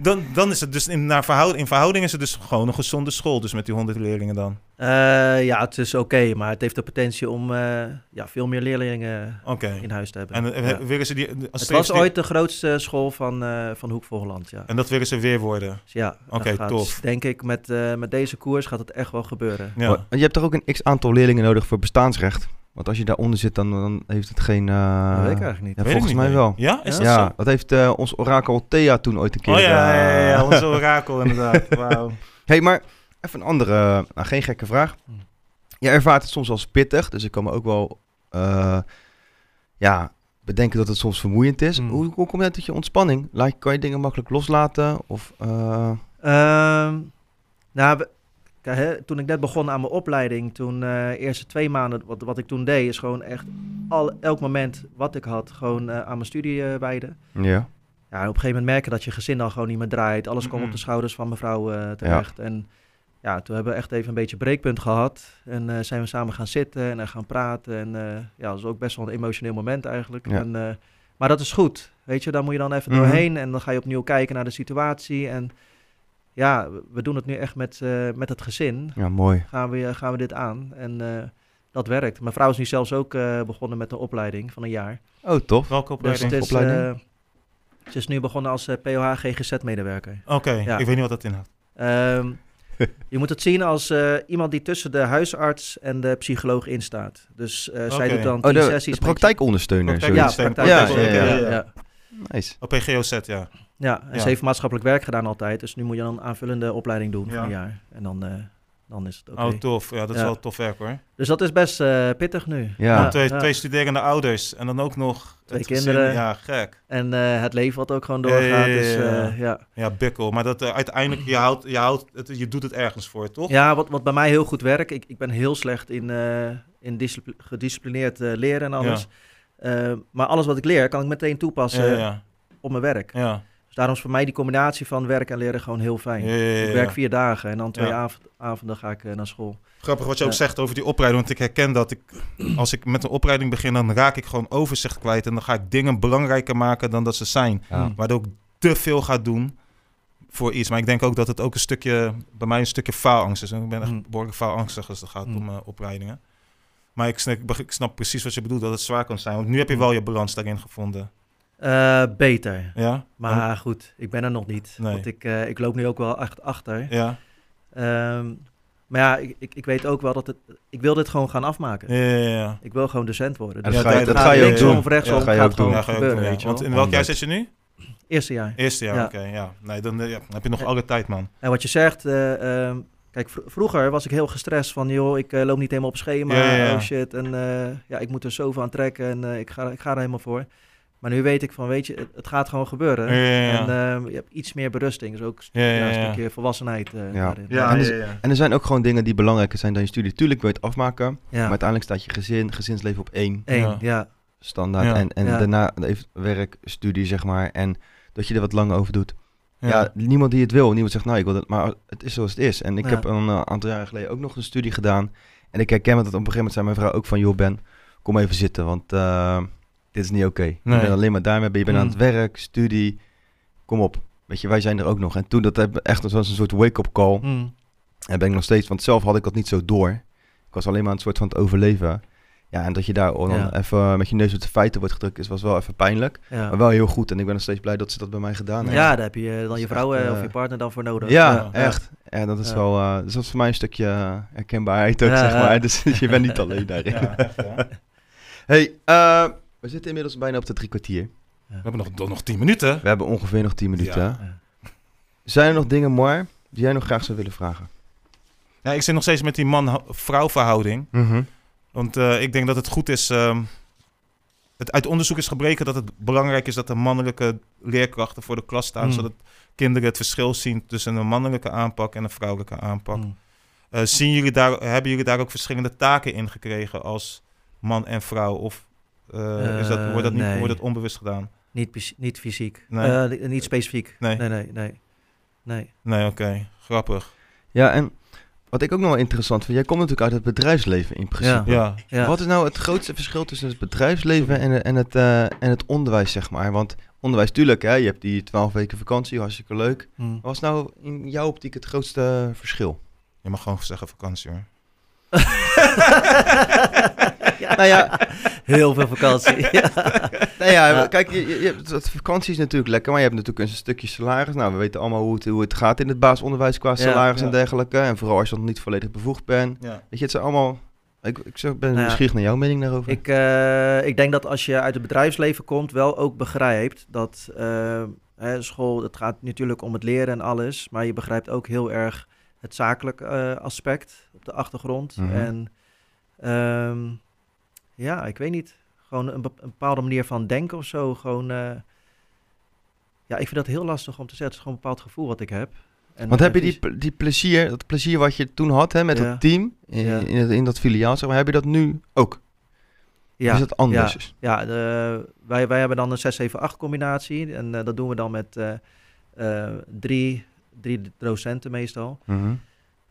Speaker 2: Dan, dan is het dus in, naar verhouding, in verhouding is het dus gewoon een gezonde school. Dus met die 100 leerlingen dan.
Speaker 3: Eh, ja, het is oké, maar het heeft de potentie om eh, ja, veel meer leerlingen in huis te hebben.
Speaker 2: En eh,
Speaker 3: Ja.
Speaker 2: willen ze die... Als
Speaker 3: Het was
Speaker 2: die-
Speaker 3: ooit de grootste school van, eh van Hoek Holland, ja.
Speaker 2: En dat willen ze weer worden.
Speaker 3: Dus ja, dat
Speaker 2: Oké, tof.
Speaker 3: Denk ik, met, eh, met deze koers gaat het echt wel gebeuren.
Speaker 2: Ja.
Speaker 1: Want je hebt toch ook een x aantal leerlingen nodig voor bestaansrecht? Want als je daaronder zit, dan, dan heeft het geen... eh,
Speaker 3: dat weet ik eigenlijk niet.
Speaker 1: ja,
Speaker 2: Weet ik
Speaker 1: volgens
Speaker 2: niet
Speaker 1: mij wel.
Speaker 2: Ja, is
Speaker 3: Ja?
Speaker 2: dat
Speaker 1: ja,
Speaker 2: zo?
Speaker 1: dat heeft eh, ons orakel Thea toen ooit een keer...
Speaker 2: Oh ja, ja, ja, ja,
Speaker 1: eh,
Speaker 2: onze orakel inderdaad. Wauw.
Speaker 1: hey, maar even een andere, nou, geen gekke vraag. Je ervaart het soms als pittig, dus ik kan me ook wel eh, ja, bedenken dat het soms vermoeiend is.
Speaker 3: Hmm.
Speaker 1: Hoe, hoe kom je tot je ontspanning? Laat, kan je dingen makkelijk loslaten? Of, eh,
Speaker 3: Ehm, nou, hè, toen ik net begon aan mijn opleiding, toen eh eerste twee maanden, wat, wat ik toen deed, is gewoon echt al, elk moment wat ik had, gewoon eh, aan mijn studie eh, wijden.
Speaker 1: ja.
Speaker 3: Ja, op een gegeven moment merken dat je gezin dan gewoon niet meer draait. Alles komt op de schouders van mevrouw terecht. En ja, toen hebben we echt even een beetje breekpunt gehad. En zijn we samen gaan zitten en gaan praten. En ja, dat was ook best wel een emotioneel moment eigenlijk.
Speaker 1: Ja.
Speaker 3: En, maar dat is goed. Weet je, daar moet je dan even
Speaker 1: Mhm.
Speaker 3: doorheen. En dan ga je opnieuw kijken naar de situatie. En ja, we- doen het nu echt met, eh, met het gezin.
Speaker 1: ja, mooi.
Speaker 3: Gaan we, gaan we dit aan. En eh, dat werkt. Mijn vrouw is nu zelfs ook eh, begonnen met een opleiding van een jaar.
Speaker 1: Oh, tof.
Speaker 2: Welke
Speaker 3: Dus
Speaker 2: opleiding?
Speaker 3: het is,
Speaker 1: opleiding?
Speaker 3: eh, ze is nu begonnen als POH GGZ-medewerker.
Speaker 2: Oké,
Speaker 3: Ja.
Speaker 2: ik weet niet wat dat inhoudt.
Speaker 3: Ehm, je moet het zien als eh, iemand die tussen de huisarts en de psycholoog instaat. Dus eh, zij doet dan
Speaker 1: Oh, de,
Speaker 3: sessies.
Speaker 1: de praktijkondersteuner.
Speaker 2: Praktijk-
Speaker 3: Ja,
Speaker 1: zoiets.
Speaker 3: praktijk.
Speaker 1: Ja, ja, ja,
Speaker 3: ja,
Speaker 2: ja.
Speaker 3: ja.
Speaker 1: Nice.
Speaker 2: Op PGOZ, ja.
Speaker 3: Ja, en
Speaker 2: Ja.
Speaker 3: ze heeft maatschappelijk werk gedaan altijd. Dus nu moet je dan een aanvullende opleiding doen
Speaker 2: Ja.
Speaker 3: van een jaar. En dan, eh, dan is het oké.
Speaker 2: Oh, tof. Ja, dat is
Speaker 3: Ja.
Speaker 2: wel tof werk hoor.
Speaker 3: Dus dat is best eh, pittig nu.
Speaker 1: Ja.
Speaker 2: twee,
Speaker 3: ja.
Speaker 2: twee studerende ouders en dan ook nog
Speaker 3: Twee
Speaker 2: gezin.
Speaker 3: kinderen.
Speaker 2: Ja, gek.
Speaker 3: En eh, het leven wat ook gewoon
Speaker 2: Ja, ja,
Speaker 3: doorgaat.
Speaker 2: ja,
Speaker 3: Dus,
Speaker 2: ja.
Speaker 3: eh, ja.
Speaker 2: Ja, bikkel. Maar dat uiteindelijk, je, houdt, je, houdt het, je doet het ergens voor, toch?
Speaker 3: Ja, wat, wat bij mij heel goed werkt. Ik, ik ben heel slecht in, eh, in discipli- gedisciplineerd leren en alles. Eh, maar alles wat ik leer, kan ik meteen toepassen
Speaker 2: ja, ja.
Speaker 3: op mijn werk.
Speaker 2: ja.
Speaker 3: Daarom is voor mij die combinatie van werk en leren gewoon heel fijn.
Speaker 2: Ja, ja, ja,
Speaker 3: Ik werk vier dagen en dan twee avonden ga ik eh, naar school.
Speaker 2: Grappig wat je ook zegt over die opleiding. Want ik herken dat ik, als ik met een opleiding begin, dan raak ik gewoon overzicht kwijt. En dan ga ik dingen belangrijker maken dan dat ze zijn.
Speaker 1: Ja.
Speaker 2: Waardoor ik te veel ga doen voor iets. Maar ik denk ook dat het ook een stukje, bij mij een stukje faalangst is. En ik ben echt
Speaker 3: Mm.
Speaker 2: behoorlijk faalangstig als het gaat
Speaker 3: Mm.
Speaker 2: om eh, opleidingen. Maar ik snap, ik snap precies wat je bedoelt, dat het zwaar kan zijn. Want nu heb je wel je balans daarin gevonden.
Speaker 3: Eh, beter.
Speaker 2: Ja?
Speaker 3: Maar goed, ik ben er nog niet.
Speaker 2: Nee.
Speaker 3: Want ik, eh, ik loop nu ook wel echt achter.
Speaker 2: Ja?
Speaker 3: Ehm, maar ja, ik, ik, ik weet ook wel dat het... Ik wil dit gewoon gaan afmaken.
Speaker 2: Ja, ja, ja.
Speaker 3: Ik wil gewoon docent worden.
Speaker 1: En
Speaker 3: Dus
Speaker 1: dat ga je, dat
Speaker 2: dat
Speaker 1: ga je ook
Speaker 3: linksom
Speaker 1: doen.
Speaker 3: of rechtsom
Speaker 1: Ja, dat ga je
Speaker 3: gaat
Speaker 1: ook doen.
Speaker 3: gewoon
Speaker 2: Ja, ga je ook doen, ja. Want
Speaker 3: wel.
Speaker 2: in welk jaar zit je nu?
Speaker 3: Eerste jaar.
Speaker 2: Eerste jaar,
Speaker 3: Ja.
Speaker 2: oké. ja. Nee, dan, ja, dan heb je nog alle tijd, man.
Speaker 3: En wat je zegt, eh, ehm, kijk, vro- vroeger was ik heel gestrest van, joh, ik loop niet helemaal op schema,
Speaker 2: Ja, ja, ja.
Speaker 3: oh shit, en eh, ja, ik moet er zoveel aan trekken en eh, ik, ga, ik ga er helemaal voor. Maar nu weet ik van, weet je, het, het gaat gewoon gebeuren.
Speaker 2: Ja, ja, ja.
Speaker 3: En ehm, je hebt iets meer berusting, dus ook
Speaker 2: Ja, ja,
Speaker 3: ja, een stukje volwassenheid eh,
Speaker 1: Ja.
Speaker 3: daarin.
Speaker 2: Ja,
Speaker 1: En
Speaker 2: ja,
Speaker 1: dus-
Speaker 2: ja.
Speaker 1: En er zijn ook gewoon dingen die belangrijker zijn dan je studie. Tuurlijk wil je het afmaken,
Speaker 3: Ja.
Speaker 1: maar uiteindelijk staat je gezin, gezinsleven op één
Speaker 3: Eén,
Speaker 2: Ja.
Speaker 3: ja.
Speaker 1: standaard.
Speaker 2: Ja.
Speaker 1: En, en
Speaker 3: Ja.
Speaker 1: daarna even werk, studie, zeg maar. En dat je er wat langer over doet. Ja.
Speaker 2: Ja.
Speaker 1: niemand die het wil. Niemand zegt, nou, ik wil het. Maar het is zoals het is. En ik
Speaker 3: Ja.
Speaker 1: heb een eh, aantal jaren geleden ook nog een studie gedaan. En ik herken dat op een gegeven moment zei mijn vrouw ook van... joh Ben, kom even zitten, want eh, dit is niet oké. Je
Speaker 2: Nee.
Speaker 1: bent alleen maar daarmee, je bent aan
Speaker 3: Mm.
Speaker 1: het werk, studie. Kom op. Weet je, wij zijn er ook nog. En toen dat heb echt zoals een soort wake-up call.
Speaker 3: Mm.
Speaker 1: En ben ik nog steeds, want zelf had ik dat niet zo door. Ik was alleen maar een soort van het overleven. Ja, en dat je daar dan
Speaker 3: Ja.
Speaker 1: even met je neus op de feiten wordt gedrukt, is was wel even pijnlijk.
Speaker 3: Ja.
Speaker 1: Maar wel heel goed. En ik ben nog steeds blij dat ze dat bij mij gedaan heeft.
Speaker 3: ja, daar heb je eh, dan
Speaker 1: Dat
Speaker 3: je vrouw
Speaker 1: echt,
Speaker 3: eh,
Speaker 1: eh,
Speaker 3: of je partner dan voor nodig.
Speaker 1: Ja,
Speaker 2: Ja.
Speaker 1: echt. Ja, dat is
Speaker 3: Ja.
Speaker 1: wel, eh, dus dat is voor mij een stukje eh, herkenbaarheid ook,
Speaker 3: Ja,
Speaker 1: zeg
Speaker 3: ja.
Speaker 1: maar. Dus je bent niet alleen daarin.
Speaker 2: Ja, echt, hè?
Speaker 1: Hey, eh, we zitten inmiddels bijna op de drie kwartier.
Speaker 2: We hebben nog, nog, nog tien minuten.
Speaker 1: We hebben ongeveer nog tien minuten.
Speaker 2: Ja.
Speaker 3: Ja.
Speaker 1: Zijn er nog dingen, Mar, die jij nog graag zou willen vragen?
Speaker 2: Ja, ik zit nog steeds met die man-vrouw verhouding.
Speaker 1: Mhm.
Speaker 2: Want eh, ik denk dat het goed is. ehm, het uit onderzoek is gebleken dat het belangrijk is dat er mannelijke leerkrachten voor de klas staan.
Speaker 3: Mm.
Speaker 2: Zodat kinderen het verschil zien tussen een mannelijke aanpak en een vrouwelijke aanpak.
Speaker 3: Mm.
Speaker 2: Eh, zien jullie daar, hebben jullie daar ook verschillende taken in gekregen als man en vrouw? Of eh, is dat,
Speaker 3: Eh,
Speaker 2: wordt, dat niet,
Speaker 3: nee.
Speaker 2: wordt dat onbewust gedaan?
Speaker 3: Niet, niet fysiek.
Speaker 2: Nee.
Speaker 3: Eh, ni- niet specifiek.
Speaker 2: Nee.
Speaker 3: Nee, nee, nee. nee.
Speaker 2: Nee, oké. Grappig.
Speaker 1: Ja, en wat ik ook nog wel interessant vind, jij komt natuurlijk uit het bedrijfsleven in principe.
Speaker 2: Ja.
Speaker 3: Ja.
Speaker 1: Wat is nou het grootste verschil tussen het bedrijfsleven en, en, het, eh, en het onderwijs, zeg maar? Want onderwijs, tuurlijk, hè, je hebt die 12 weken vakantie, hartstikke leuk.
Speaker 3: Hm.
Speaker 1: Wat is nou in jouw optiek het grootste verschil?
Speaker 2: Je mag gewoon zeggen vakantie hoor.
Speaker 1: Nou ja,
Speaker 3: Heel veel vakantie. ja.
Speaker 1: nou ja, kijk, je, dat vakantie is natuurlijk lekker, maar je hebt natuurlijk een stukje salaris. Nou, we weten allemaal hoe het, hoe het gaat in het basisonderwijs qua salaris en dergelijke. En vooral als je nog niet volledig bevoegd bent. Weet je, het zijn allemaal... Ik, ik ben
Speaker 3: Nou
Speaker 1: nieuwsgierig naar jouw mening daarover.
Speaker 3: Ik, eh, ik denk dat als je uit het bedrijfsleven komt, wel ook begrijpt dat hè, school, het gaat natuurlijk om het leren en alles, maar je begrijpt ook heel erg het zakelijk eh, aspect op de achtergrond.
Speaker 1: Mhm.
Speaker 3: En ehm, ja, ik weet niet, gewoon een, bep- een bepaalde manier van denken of zo. Gewoon, eh, ja, ik vind dat heel lastig om te zeggen. Het is gewoon een bepaald gevoel wat ik heb. En,
Speaker 1: Want heb je die, die plezier, dat plezier wat je toen had hè, met
Speaker 3: Ja.
Speaker 1: dat team in,
Speaker 3: Ja.
Speaker 1: in, het- in dat filiaal, zeg maar, heb je dat nu ook?
Speaker 3: ja,
Speaker 1: is dat anders?
Speaker 3: Ja, ja de, wij, wij hebben dan een 6-7-8 combinatie. En eh, dat doen we dan met eh, drie, drie docenten meestal.
Speaker 1: Mhm.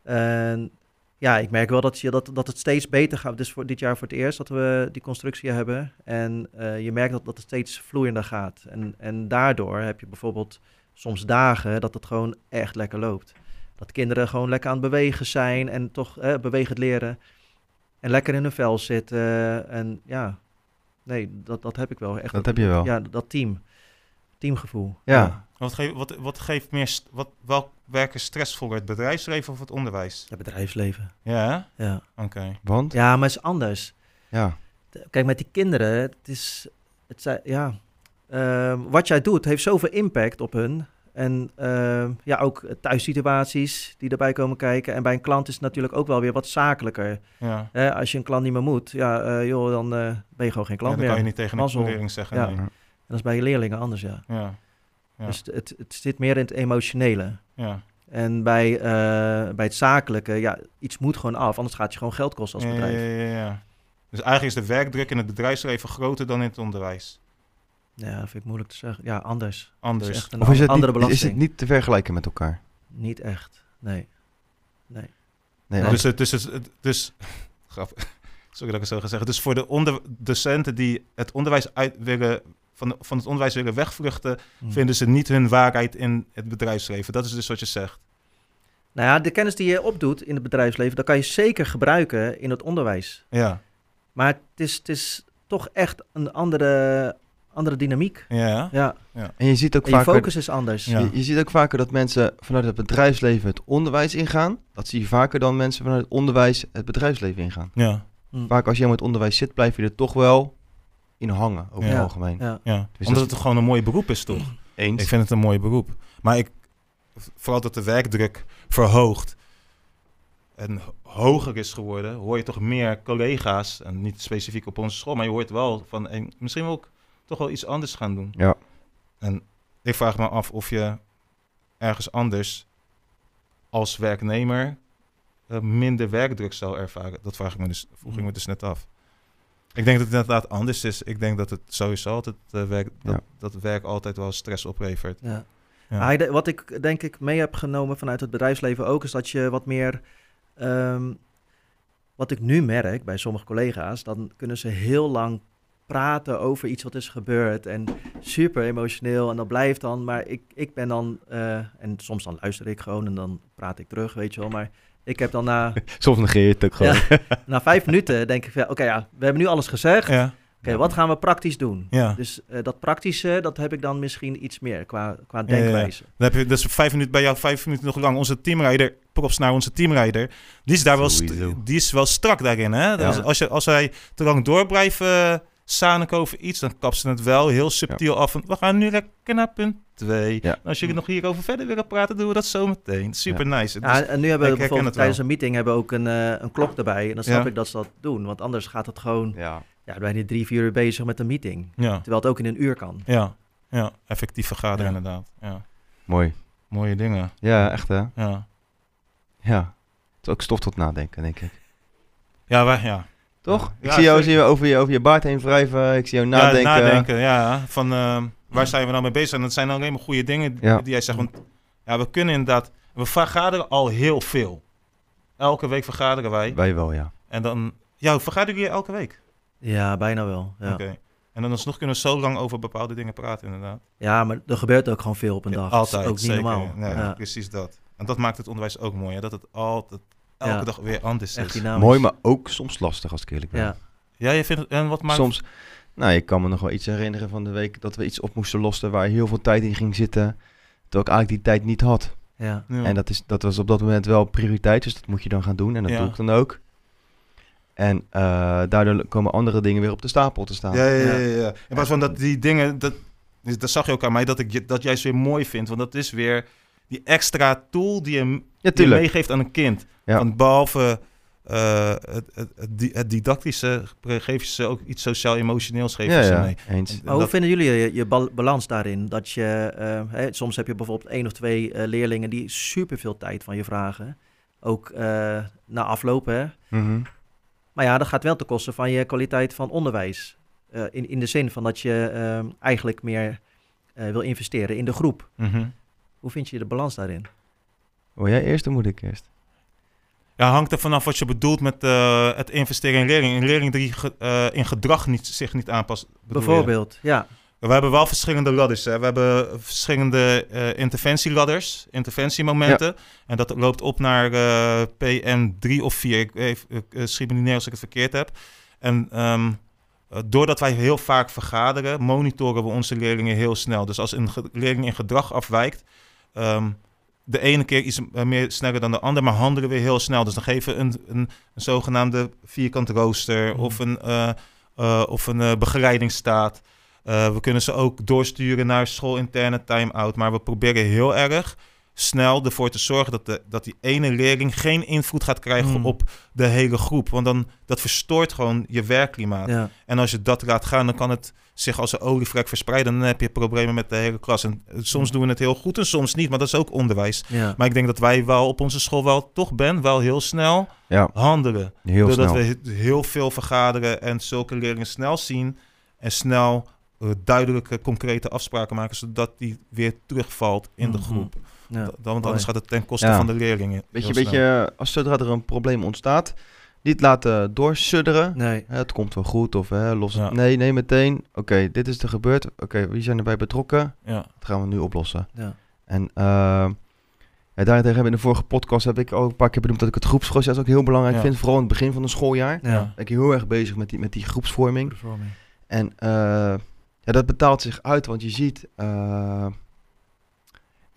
Speaker 3: En ja, ik merk wel dat, je, dat, dat het steeds beter gaat. Dus voor dit jaar voor het eerst dat we die constructie hebben. En eh, je merkt dat, dat het steeds vloeiender gaat. En, en daardoor heb je bijvoorbeeld soms dagen dat het gewoon echt lekker loopt. Dat kinderen gewoon lekker aan het bewegen zijn en toch eh, bewegend leren. En lekker in hun vel zitten. En ja, nee, dat, dat heb ik wel. Echt
Speaker 1: Dat heb je wel.
Speaker 3: Ja, dat team. Teamgevoel.
Speaker 1: Ja.
Speaker 2: Wat, geeft wat, wat geeft meer, wat, welk werk is stressvoller, het bedrijfsleven of het onderwijs?
Speaker 3: Ja, bedrijfsleven.
Speaker 2: Ja, hè?
Speaker 3: Ja.
Speaker 2: oké.
Speaker 1: Want?
Speaker 3: ja, maar het is anders.
Speaker 1: Ja.
Speaker 3: Kijk, met die kinderen, het is, het zijn, ja, ehm, wat jij doet heeft zoveel impact op hun. En ehm, ja, ook thuissituaties die erbij komen kijken. En bij een klant is het natuurlijk ook wel weer wat zakelijker.
Speaker 2: Ja.
Speaker 3: Hè, als je een klant niet meer moet, ja, eh, joh, dan eh, ben je gewoon geen
Speaker 2: Ja,
Speaker 3: klant
Speaker 2: dat
Speaker 3: meer.
Speaker 2: kan je niet tegen een
Speaker 3: Mazzel.
Speaker 2: leerling zeggen.
Speaker 3: Ja.
Speaker 2: Nee.
Speaker 3: En dat is bij je leerlingen anders, ja.
Speaker 2: Ja. Ja.
Speaker 3: Dus het, het zit meer in het emotionele.
Speaker 2: Ja.
Speaker 3: En bij, eh, bij het zakelijke, ja, iets moet gewoon af. Anders gaat je gewoon geld kosten als bedrijf.
Speaker 2: Ja, ja, ja. Dus eigenlijk is de werkdruk in het bedrijfsleven groter dan in het onderwijs.
Speaker 3: Ja, dat vind ik moeilijk te zeggen. Ja, anders. Het is
Speaker 2: Anders.
Speaker 3: een
Speaker 1: Of is het,
Speaker 3: andere
Speaker 1: niet, is het niet te vergelijken met elkaar?
Speaker 3: Niet echt, nee. Nee.
Speaker 1: Nee,
Speaker 3: Nee.
Speaker 1: want-
Speaker 2: Dus, het- dus, het- dus, grappig. Sorry dat ik het zo ga zeggen. Dus voor de onder, docenten die het onderwijs uit willen, van, de- van het onderwijs willen wegvluchten,
Speaker 3: Hm.
Speaker 2: vinden ze niet hun waarheid in het bedrijfsleven. Dat is dus wat je zegt.
Speaker 3: Nou ja, de kennis die je opdoet in het bedrijfsleven, dat kan je zeker gebruiken in het onderwijs.
Speaker 2: Ja.
Speaker 3: Maar het is, het is toch echt een andere, andere dynamiek.
Speaker 2: Ja.
Speaker 3: Ja,
Speaker 1: En je ziet ook
Speaker 3: en je
Speaker 1: vaker...
Speaker 3: focus is anders.
Speaker 2: Ja.
Speaker 1: Je, je ziet ook vaker dat mensen vanuit het bedrijfsleven het onderwijs ingaan. Dat zie je vaker dan mensen vanuit het onderwijs het bedrijfsleven ingaan.
Speaker 2: Ja.
Speaker 3: Hm.
Speaker 1: Vaak als je in het onderwijs zit, blijf je er toch wel in hangen, over het algemeen.
Speaker 3: Ja.
Speaker 2: ja.
Speaker 1: Dus
Speaker 2: Omdat
Speaker 1: dat-
Speaker 2: het gewoon een mooi beroep is, toch?
Speaker 1: Eens.
Speaker 2: Ik vind het een mooi beroep. Maar ik, vooral dat de werkdruk verhoogt en hoger is geworden, hoor je toch meer collega's, en niet specifiek op onze school, maar je hoort wel van, hey, misschien wil ik toch wel iets anders gaan doen.
Speaker 1: Ja.
Speaker 2: En ik vraag me af of je ergens anders als werknemer eh, minder werkdruk zou ervaren. Dat vraag ik me dus, vroeg ik me dus net af. Ik denk dat het inderdaad anders is. Ik denk dat het sowieso altijd eh, werk, dat,
Speaker 1: Ja.
Speaker 2: dat werk altijd wel stress oplevert.
Speaker 3: Ja.
Speaker 2: Ja.
Speaker 3: Ah, wat ik denk ik mee heb genomen vanuit het bedrijfsleven ook, is dat je wat meer. ehm, wat ik nu merk bij sommige collega's, dan kunnen ze heel lang praten over iets wat is gebeurd en super emotioneel en dat blijft dan. Maar ik, ik ben dan, eh, en soms dan luister ik gewoon en dan praat ik terug, weet je wel. Maar ik heb dan na,
Speaker 1: Soms negeer je het ook gewoon.
Speaker 3: Ja. na vijf minuten denk ik, van, oké ja, we hebben nu alles gezegd.
Speaker 2: Ja,
Speaker 3: Oké, wat gaan we praktisch doen?
Speaker 2: ja.
Speaker 3: Dus eh, dat praktische, dat heb ik dan misschien iets meer qua, qua
Speaker 2: Ja, ja, ja.
Speaker 3: denkwijze.
Speaker 2: Dan heb je dus vijf minuten bij jou, vijf minuten nog lang. Onze teamrijder, props naar onze teamrijder, die is daar wel, die is wel strak daarin. Hè? Dus
Speaker 3: Ja.
Speaker 2: als, je, als hij te lang door blijft eh zaniken over iets, dan kapt ze het wel heel subtiel af. En we gaan nu lekker naar punt 2.
Speaker 1: Ja.
Speaker 2: Als jullie nog hierover verder willen praten, doen we dat zo meteen. Super nice.
Speaker 3: Ja, en nu hebben we bijvoorbeeld tijdens een meeting hebben we ook een, eh, een klok erbij. En dan snap
Speaker 2: Ja.
Speaker 3: ik dat ze dat doen. Want anders gaat het gewoon...
Speaker 1: Ja.
Speaker 3: Ja, dan ben je drie, vier uur bezig met een meeting.
Speaker 2: ja,
Speaker 3: Terwijl het ook in een uur kan.
Speaker 2: ja, ja, effectief vergaderen
Speaker 3: Ja.
Speaker 2: inderdaad. Ja.
Speaker 1: Mooi.
Speaker 2: Mooie dingen.
Speaker 1: Ja, echt hè?
Speaker 2: Ja,
Speaker 1: Ja. Het is ook stof tot nadenken, denk ik.
Speaker 2: ja, wij, ja.
Speaker 1: Toch?
Speaker 2: Ja,
Speaker 1: ik zie jou, zie je over, je over je baard heen wrijven. Ik zie jou
Speaker 2: Ja,
Speaker 1: nadenken.
Speaker 2: nadenken, ja. Van ehm, waar zijn we nou mee bezig? En dat zijn alleen maar goede dingen
Speaker 1: Ja.
Speaker 2: die jij zegt. Want ja, we kunnen inderdaad... We vergaderen al heel veel. Elke week vergaderen wij.
Speaker 1: Wij wel, ja.
Speaker 2: En dan, ja, vergaderen jullie elke week?
Speaker 3: Ja, bijna wel. Ja.
Speaker 2: Oké. En dan alsnog kunnen we zo lang over bepaalde dingen praten, inderdaad.
Speaker 3: ja, maar er gebeurt ook gewoon veel op een
Speaker 2: Ja,
Speaker 3: dag.
Speaker 2: altijd,
Speaker 3: Dat is ook niet
Speaker 2: zeker.
Speaker 3: normaal.
Speaker 2: Nee,
Speaker 3: ja.
Speaker 2: precies dat. En dat maakt het onderwijs ook mooi, hè? dat het altijd, elke
Speaker 3: Ja.
Speaker 2: dag weer anders
Speaker 3: Echt
Speaker 2: is.
Speaker 3: dynamisch.
Speaker 1: Mooi, maar ook soms lastig als ik eerlijk ben.
Speaker 3: Ja,
Speaker 2: Ja, je vindt het, en wat maakt...
Speaker 1: Soms, nou, ik kan me nog wel iets herinneren van de week dat we iets op moesten lossen waar heel veel tijd in ging zitten. Terwijl ik eigenlijk die tijd niet had.
Speaker 3: ja.
Speaker 2: Ja.
Speaker 1: En dat, is, dat was op dat moment wel prioriteit, dus dat moet je dan gaan doen. En dat
Speaker 2: Ja.
Speaker 1: doe ik dan ook. En eh, daardoor komen andere dingen weer op de stapel te staan.
Speaker 2: Ja, ja, ja.
Speaker 3: Ja.
Speaker 2: ja, ja. In plaats van dat die dingen, dat, dat zag je ook aan mij, dat ik je- dat juist weer mooi vind. Want dat is weer die extra tool die je,
Speaker 1: Ja,
Speaker 2: die je
Speaker 1: tuurlijk.
Speaker 2: meegeeft aan een kind.
Speaker 1: Ja.
Speaker 2: Want behalve eh, het, het, het, di- het didactische, geef je ze ook iets sociaal-emotioneels geef je
Speaker 1: Ja,
Speaker 2: ze
Speaker 1: ja,
Speaker 2: mee.
Speaker 1: eens.
Speaker 2: En
Speaker 3: Maar hoe
Speaker 2: dat-
Speaker 3: vinden jullie je, je bal- balans daarin? Dat je, eh, hè, soms heb je bijvoorbeeld één of twee eh, leerlingen die superveel tijd van je vragen. Ook eh, na aflopen. Hè?
Speaker 1: Mhm.
Speaker 3: Maar ja, dat gaat wel ten koste van je kwaliteit van onderwijs. Eh, in, in de zin van dat je eh, eigenlijk meer eh, wil investeren in de groep.
Speaker 2: Mhm.
Speaker 3: Hoe vind je de balans daarin?
Speaker 1: Wil jij eerst of moet ik eerst?
Speaker 2: Ja, hangt er vanaf wat je bedoelt met eh, het investeren in leerlingen. Een leerling die ge- eh, in gedrag niet, zich niet aanpast. je?
Speaker 3: Bijvoorbeeld, ja.
Speaker 2: We hebben wel verschillende ladders. Hè. We hebben verschillende eh interventieladders, interventiemomenten. En dat loopt op naar eh, PM3 of 4. Ik, even, ik schiet me niet neer als ik het verkeerd heb. En ehm, eh, doordat wij heel vaak vergaderen, monitoren we onze leerlingen heel snel. Dus als een leerling in gedrag afwijkt, ehm, de ene keer iets eh, meer sneller dan de ander, maar handelen we heel snel. Dus dan geven we een, een, een zogenaamde vierkant rooster
Speaker 3: Mhm.
Speaker 2: of een, eh, of een eh, begeleidingsstaat. We kunnen ze ook doorsturen naar schoolinterne time-out. Maar we proberen heel erg snel ervoor te zorgen dat, de, dat die ene leerling geen invloed gaat krijgen
Speaker 3: Hmm.
Speaker 2: op de hele groep. Want dan dat verstoort gewoon je werkklimaat.
Speaker 3: ja.
Speaker 2: En als je dat laat gaan, dan kan het zich als een olievlek verspreiden. Dan heb je problemen met de hele klas. En eh, soms doen we het heel goed en soms niet. Maar dat is ook onderwijs.
Speaker 3: ja.
Speaker 2: Maar ik denk dat wij wel op onze school wel toch ben, wel heel snel
Speaker 1: Ja,
Speaker 2: handelen.
Speaker 1: heel
Speaker 2: Doordat
Speaker 1: snel.
Speaker 2: we he- heel veel vergaderen en zulke leerlingen snel zien en snel eh, duidelijke, concrete afspraken maken, zodat die weer terugvalt in de
Speaker 3: Mhm.
Speaker 2: groep.
Speaker 3: Ja.
Speaker 2: Da- Want anders gaat het ten koste
Speaker 1: Ja.
Speaker 2: van de leerlingen.
Speaker 1: Weet je, weet je, als zodra er een probleem ontstaat, niet laten doorsudderen.
Speaker 3: Nee,
Speaker 1: het komt wel goed of hè, los.
Speaker 2: Ja.
Speaker 1: Nee, nee, meteen. Oké, dit is er gebeurd. Oké, wie zijn erbij betrokken?
Speaker 2: Ja.
Speaker 1: Dat gaan we nu oplossen.
Speaker 3: ja.
Speaker 1: En uh, ja, daarentegen hebben we in de vorige podcast heb ik ook een paar keer benoemd dat ik het groepsproces ook heel belangrijk
Speaker 2: Ja.
Speaker 1: vind. Vooral in het begin van een schooljaar.
Speaker 3: Ja.
Speaker 2: Ja.
Speaker 1: Ben ik heel erg bezig met die, met die groepsvorming. En eh, ja, dat betaalt zich uit, want je ziet... eh,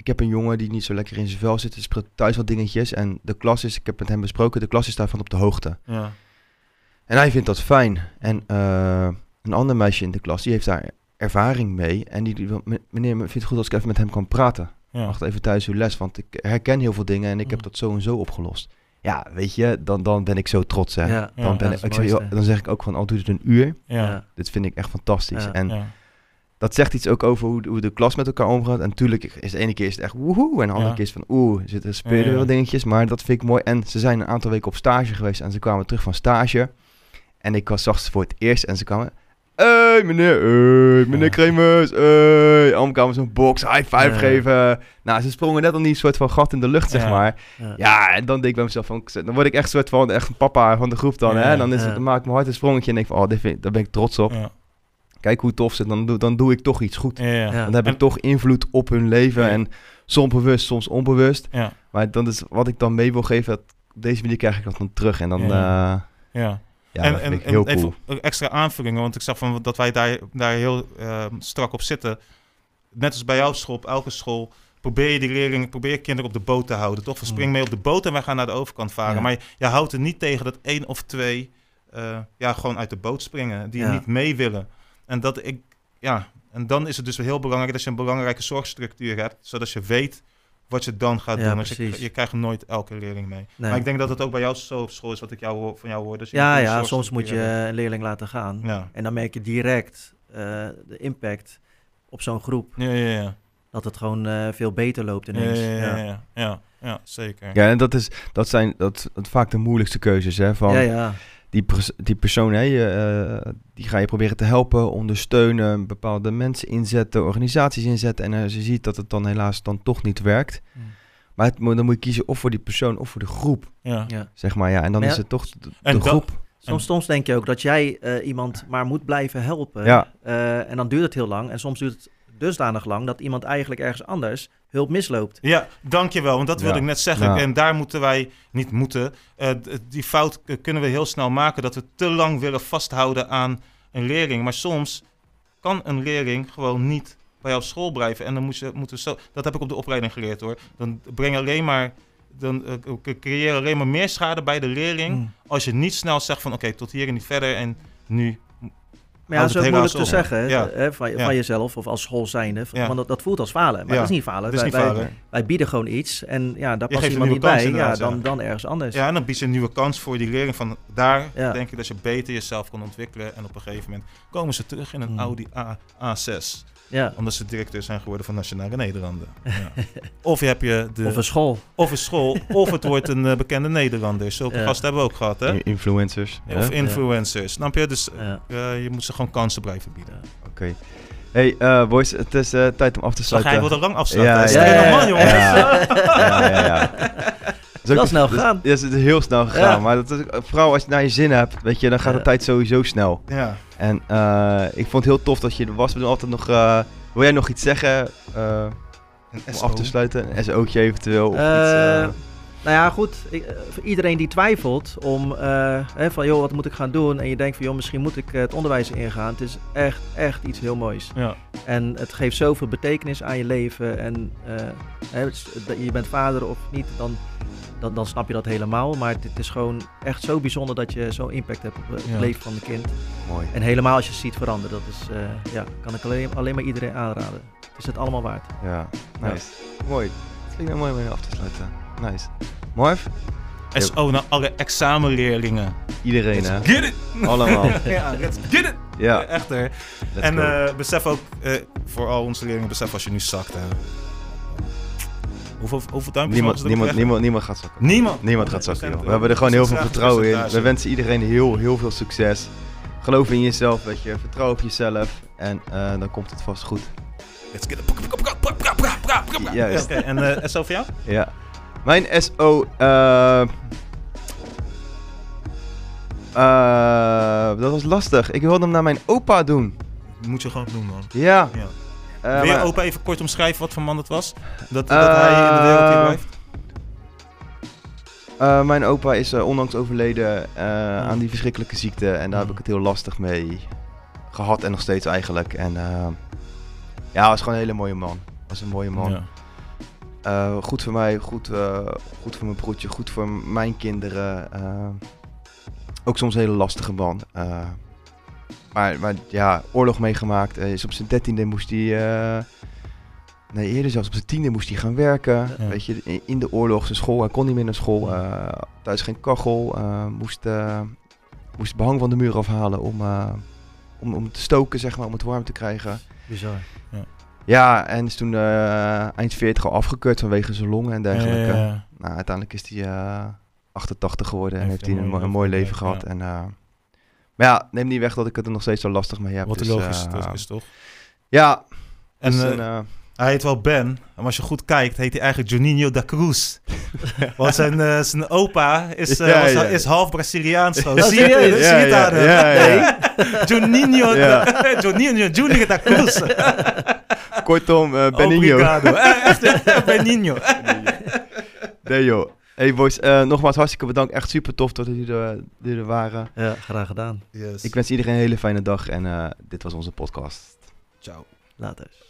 Speaker 1: heb een jongen die niet zo lekker in zijn vel zit. Er speelt thuis wat dingetjes. En de klas is, ik heb met hem besproken, de klas is daarvan op de hoogte.
Speaker 2: Ja.
Speaker 1: En hij vindt dat fijn. En eh, een ander meisje in de klas, die heeft daar ervaring mee. En die, die wil, "Me- meneer, vindt het goed als ik even met hem kan praten.
Speaker 2: Ja.
Speaker 1: Wacht even thuis uw les, want ik herken heel veel dingen en ik heb
Speaker 2: Mm.
Speaker 1: dat zo en zo opgelost. Ja, weet je, dan, dan ben ik zo trots, hè.
Speaker 3: Ja.
Speaker 1: Dan,
Speaker 2: Ja,
Speaker 1: ben ik, ik zeg, dan zeg ik ook van, al doet het een uur.
Speaker 2: Ja.
Speaker 3: Ja.
Speaker 1: Dit vind ik echt fantastisch.
Speaker 3: Ja.
Speaker 1: En
Speaker 2: Ja.
Speaker 1: Dat zegt iets ook over hoe, de- hoe de klas met elkaar omgaat. En natuurlijk is de ene keer is het echt woehoe. En de andere
Speaker 2: Ja.
Speaker 1: keer is van oeh, er zitten spelen
Speaker 2: Ja,
Speaker 1: dingetjes. Maar dat vind ik mooi. En ze zijn een aantal weken op stage geweest. En ze kwamen terug van stage. En ik was zag ze voor het eerst. En ze kwamen... Hey meneer, hey, meneer. Kremers, hey. Allemaal kwamen zo'n box, high five geven. Nou, ze sprongen net al niet een soort van gat in de lucht, zeg maar.
Speaker 3: Ja.
Speaker 1: En dan denk ik bij mezelf van, dan word ik echt een soort van, echt een papa van de groep dan, hè. Dan, is het, dan maak ik mijn hart een sprongetje en denk ik van, oh, dit vind, daar ben ik trots op. Kijk hoe tof ze het, dan, doe- dan doe ik toch iets goed.
Speaker 2: Ja. Ja.
Speaker 3: Ja.
Speaker 1: Dan heb
Speaker 2: En-
Speaker 1: ik toch invloed op hun leven
Speaker 2: Ja.
Speaker 1: en soms bewust, soms onbewust.
Speaker 2: Ja.
Speaker 1: Maar dan is wat ik dan mee wil geven, dat, op deze manier krijg ik dat dan terug. En dan,
Speaker 2: Ja.
Speaker 1: ja,
Speaker 2: ja.
Speaker 1: ja
Speaker 2: en en, en
Speaker 1: cool.
Speaker 2: even extra aanvullingen, want ik zag van dat wij daar, daar heel eh, strak op zitten. Net als bij jouw school, op elke school, probeer je die leerlingen, probeer je kinderen op de boot te houden. Toch? Van spring
Speaker 3: Mm.
Speaker 2: mee op de boot en wij gaan naar de overkant varen.
Speaker 3: Ja.
Speaker 2: Maar je, je houdt er niet tegen dat één of twee eh, ja, gewoon uit de boot springen, die
Speaker 3: Ja.
Speaker 2: niet mee willen. En dat ik, ja, en dan is het dus heel belangrijk dat je een belangrijke zorgstructuur hebt, zodat je weet wat je dan gaat
Speaker 3: Ja,
Speaker 2: doen. Want je,
Speaker 3: precies.
Speaker 2: je krijgt nooit elke leerling mee.
Speaker 3: Nee.
Speaker 2: Maar ik denk dat het ook bij jou zo op school is, wat ik jou, hoor- van jou hoor. Dus
Speaker 3: Ja, ja, soms moet je een leerling laten gaan.
Speaker 2: Ja.
Speaker 3: En dan merk je direct eh, de impact op zo'n groep.
Speaker 2: Ja, ja, ja.
Speaker 3: Dat het gewoon eh, veel beter loopt
Speaker 2: Ja,
Speaker 3: ineens.
Speaker 2: ja, ja,
Speaker 3: Ja,
Speaker 2: ja, ja, ja, zeker.
Speaker 1: Ja, en dat, is, dat zijn dat, dat vaak de moeilijkste keuzes. Hè, van
Speaker 3: ja. ja.
Speaker 1: Die, pers- die persoon, hè, je, eh, die ga je proberen te helpen, ondersteunen, bepaalde mensen inzetten, organisaties inzetten. En als je ziet dat het dan helaas dan toch niet werkt.
Speaker 3: Hmm.
Speaker 1: Maar het, dan moet je kiezen of voor die persoon of voor de groep,
Speaker 2: Ja.
Speaker 3: Ja.
Speaker 1: zeg maar. Ja. En dan
Speaker 3: Maar ja,
Speaker 1: is het toch de, de
Speaker 2: en dat-
Speaker 1: groep.
Speaker 3: Soms, soms denk je ook dat jij eh, iemand maar moet blijven helpen.
Speaker 1: Ja.
Speaker 3: Eh, en dan duurt het heel lang. En soms duurt het dusdanig lang dat iemand eigenlijk ergens anders hulp misloopt.
Speaker 2: Ja, dankjewel. Want dat wilde
Speaker 1: Ja.
Speaker 2: ik net zeggen.
Speaker 1: Ja.
Speaker 2: En daar moeten wij niet moeten. eh, die fout kunnen we heel snel maken. Dat we te lang willen vasthouden aan een leerling. Maar soms kan een leerling gewoon niet bij jou op school blijven. En dan moet je, moeten we zo. Dat heb ik op de opleiding geleerd hoor. Dan breng je alleen maar. Dan eh, creëer je alleen maar meer schade bij de leerling.
Speaker 3: Mm.
Speaker 2: Als je niet snel zegt van oké, tot hier en niet verder. En nu.
Speaker 3: Maar ja, dat is ook moeilijk te zeggen hè, van,
Speaker 2: Ja.
Speaker 3: van jezelf of als school zijnde.
Speaker 2: Ja.
Speaker 3: Want dat, dat voelt als falen. Maar dat is niet falen.
Speaker 2: Is
Speaker 3: wij,
Speaker 2: niet
Speaker 3: wij-
Speaker 2: falen.
Speaker 3: wij bieden gewoon iets en ja, daar past iemand niet bij. Ja, dan, dan ergens anders.
Speaker 2: Ja, en dan bied je een nieuwe kans voor die leerling. Van daar denk ik dat je beter jezelf kan ontwikkelen. En op een gegeven moment komen ze terug in een
Speaker 3: Hmm.
Speaker 2: Audi A, A6.
Speaker 3: Ja.
Speaker 2: Omdat ze directeur zijn geworden van Nationale Nederlanden. Ja. Of je hebt je de,
Speaker 3: Of een school.
Speaker 2: of een school, of het wordt een eh, bekende Nederlander. Zulke
Speaker 3: Ja.
Speaker 2: gasten hebben we ook gehad, hè?
Speaker 1: Influencers. Hè?
Speaker 2: Of influencers. Snap je? Dus
Speaker 3: Ja.
Speaker 2: eh, je moet ze gewoon kansen blijven bieden.
Speaker 1: Oké. Hey, eh, boys, het is eh, tijd om af te sluiten.
Speaker 2: hij wilde lang afsluiten.
Speaker 1: Ja,
Speaker 2: Hij is
Speaker 1: ja,
Speaker 2: er
Speaker 3: ja,
Speaker 2: helemaal,
Speaker 3: ja.
Speaker 2: jongens.
Speaker 1: Ja. is
Speaker 3: is snel
Speaker 1: dus-
Speaker 3: gegaan.
Speaker 1: Ja, het is heel snel gegaan.
Speaker 3: Ja.
Speaker 1: Maar dat is, vooral als je naar je zin hebt, weet je, dan gaat de
Speaker 3: Ja.
Speaker 1: tijd sowieso snel.
Speaker 2: Ja.
Speaker 1: En eh, ik vond het heel tof dat je er was. We doen altijd nog... eh, wil jij nog iets zeggen eh,
Speaker 2: Een
Speaker 1: om
Speaker 2: SO.
Speaker 1: af te sluiten? Een SO'tje eventueel? Of iets,
Speaker 3: Nou ja, goed. Ik, voor iedereen die twijfelt om eh, hè, van joh, wat moet ik gaan doen? En je denkt van joh, misschien moet ik het onderwijs ingaan. Het is echt, echt iets heel moois.
Speaker 2: Ja.
Speaker 3: En het geeft zoveel betekenis aan je leven. En eh, hè, dat je bent vader of niet, dan, dan, dan snap je dat helemaal. Maar het, het is gewoon echt zo bijzonder dat je zo'n impact hebt op het
Speaker 2: Ja.
Speaker 3: leven van de kind.
Speaker 1: mooi.
Speaker 3: En helemaal als je het ziet veranderen. Dat is, eh, ja, kan ik alleen, alleen maar iedereen aanraden. Het is het allemaal waard.
Speaker 1: Ja, nice. Mooi. Vind ik nou mooi om mee af te sluiten. Nice. Marv?
Speaker 2: SO naar alle examenleerlingen.
Speaker 1: Iedereen,
Speaker 2: Let's
Speaker 1: hè?
Speaker 2: get it!
Speaker 1: Allemaal.
Speaker 2: ja, let's get it!
Speaker 1: Ja,
Speaker 2: Echt hè.
Speaker 1: let's
Speaker 2: En
Speaker 1: go.
Speaker 2: eh, besef ook, eh, voor al onze leerlingen, besef als je nu zakt. Hè. Hoeveel, hoeveel duimpjes
Speaker 1: niemand, niemand, niemand, niemand gaat zakken.
Speaker 2: Niemand?
Speaker 1: Niemand gaat zakken, joh. We hebben er gewoon heel veel vertrouwen in. We wensen iedereen heel, heel veel succes. Geloof in jezelf, weet je. Vertrouw op jezelf. En eh, dan komt het vast goed.
Speaker 2: Let's get it.
Speaker 1: Juist.
Speaker 2: Oké, en eh SO voor jou?
Speaker 1: Ja. Mijn SO... eh eh, dat was lastig. Ik wilde hem naar mijn opa doen.
Speaker 2: Moet je gewoon doen, man.
Speaker 1: Ja.
Speaker 2: Ja.
Speaker 1: Eh,
Speaker 2: Wil je
Speaker 1: maar-
Speaker 2: opa even kort omschrijven wat voor man het was? Dat,
Speaker 1: Eh,
Speaker 2: dat hij in de wereld hier blijft?
Speaker 1: Eh, mijn opa is onlangs overleden
Speaker 2: Hmm.
Speaker 1: aan die verschrikkelijke ziekte. En daar heb ik het heel lastig mee gehad en nog steeds eigenlijk. En ja, hij was gewoon een hele mooie man. was een mooie man.
Speaker 2: Ja.
Speaker 1: Goed voor mij, goed, goed voor mijn broertje, goed voor mijn kinderen. ook soms een hele lastige man. Maar, maar ja, oorlog meegemaakt. Eh, is op zijn dertiende moest hij... eh, nee, eerder zelfs op zijn tiende moest hij gaan werken.
Speaker 2: Ja.
Speaker 1: Weet je, in, de oorlog, zijn school. Hij kon niet meer naar school. eh, thuis geen kachel. moest, moest behang van de muur afhalen om, om, om te stoken, zeg maar, om het warm te krijgen.
Speaker 3: Bizar.
Speaker 1: Ja, en is toen eind 40 al afgekeurd vanwege zijn longen en dergelijke.
Speaker 2: Ja, ja, ja.
Speaker 1: Nou, uiteindelijk is hij eh 88 geworden en
Speaker 2: Heeft
Speaker 1: hij een,
Speaker 2: een
Speaker 1: mo- een
Speaker 2: mooi leven gehad.
Speaker 1: En, maar ja, neem niet weg dat ik het er nog steeds zo lastig mee heb.
Speaker 2: Wat
Speaker 1: dus,
Speaker 2: logisch
Speaker 1: eh,
Speaker 2: dat is toch?
Speaker 1: Ja,
Speaker 2: En
Speaker 1: dus
Speaker 2: eh,
Speaker 1: een, eh,
Speaker 2: hij heet wel Ben, maar als je goed kijkt, heet hij eigenlijk Juninho da Cruz. Want zijn, zijn opa is,
Speaker 1: Ja,
Speaker 2: is half Braziliaans.
Speaker 3: Ja,
Speaker 2: zie je het? aan
Speaker 1: ja,
Speaker 2: hem? Juninho. Juninho, Junior da Cruz.
Speaker 1: kortom, eh Benigno.
Speaker 2: Obrigado. Benigno.
Speaker 1: Nee joh. Hey boys, eh, nogmaals hartstikke bedankt. Echt super tof dat jullie er, jullie er waren.
Speaker 3: Ja, graag gedaan.
Speaker 2: Yes.
Speaker 1: Ik wens iedereen een hele fijne dag en eh, dit was onze podcast.
Speaker 2: Ciao.
Speaker 3: Later.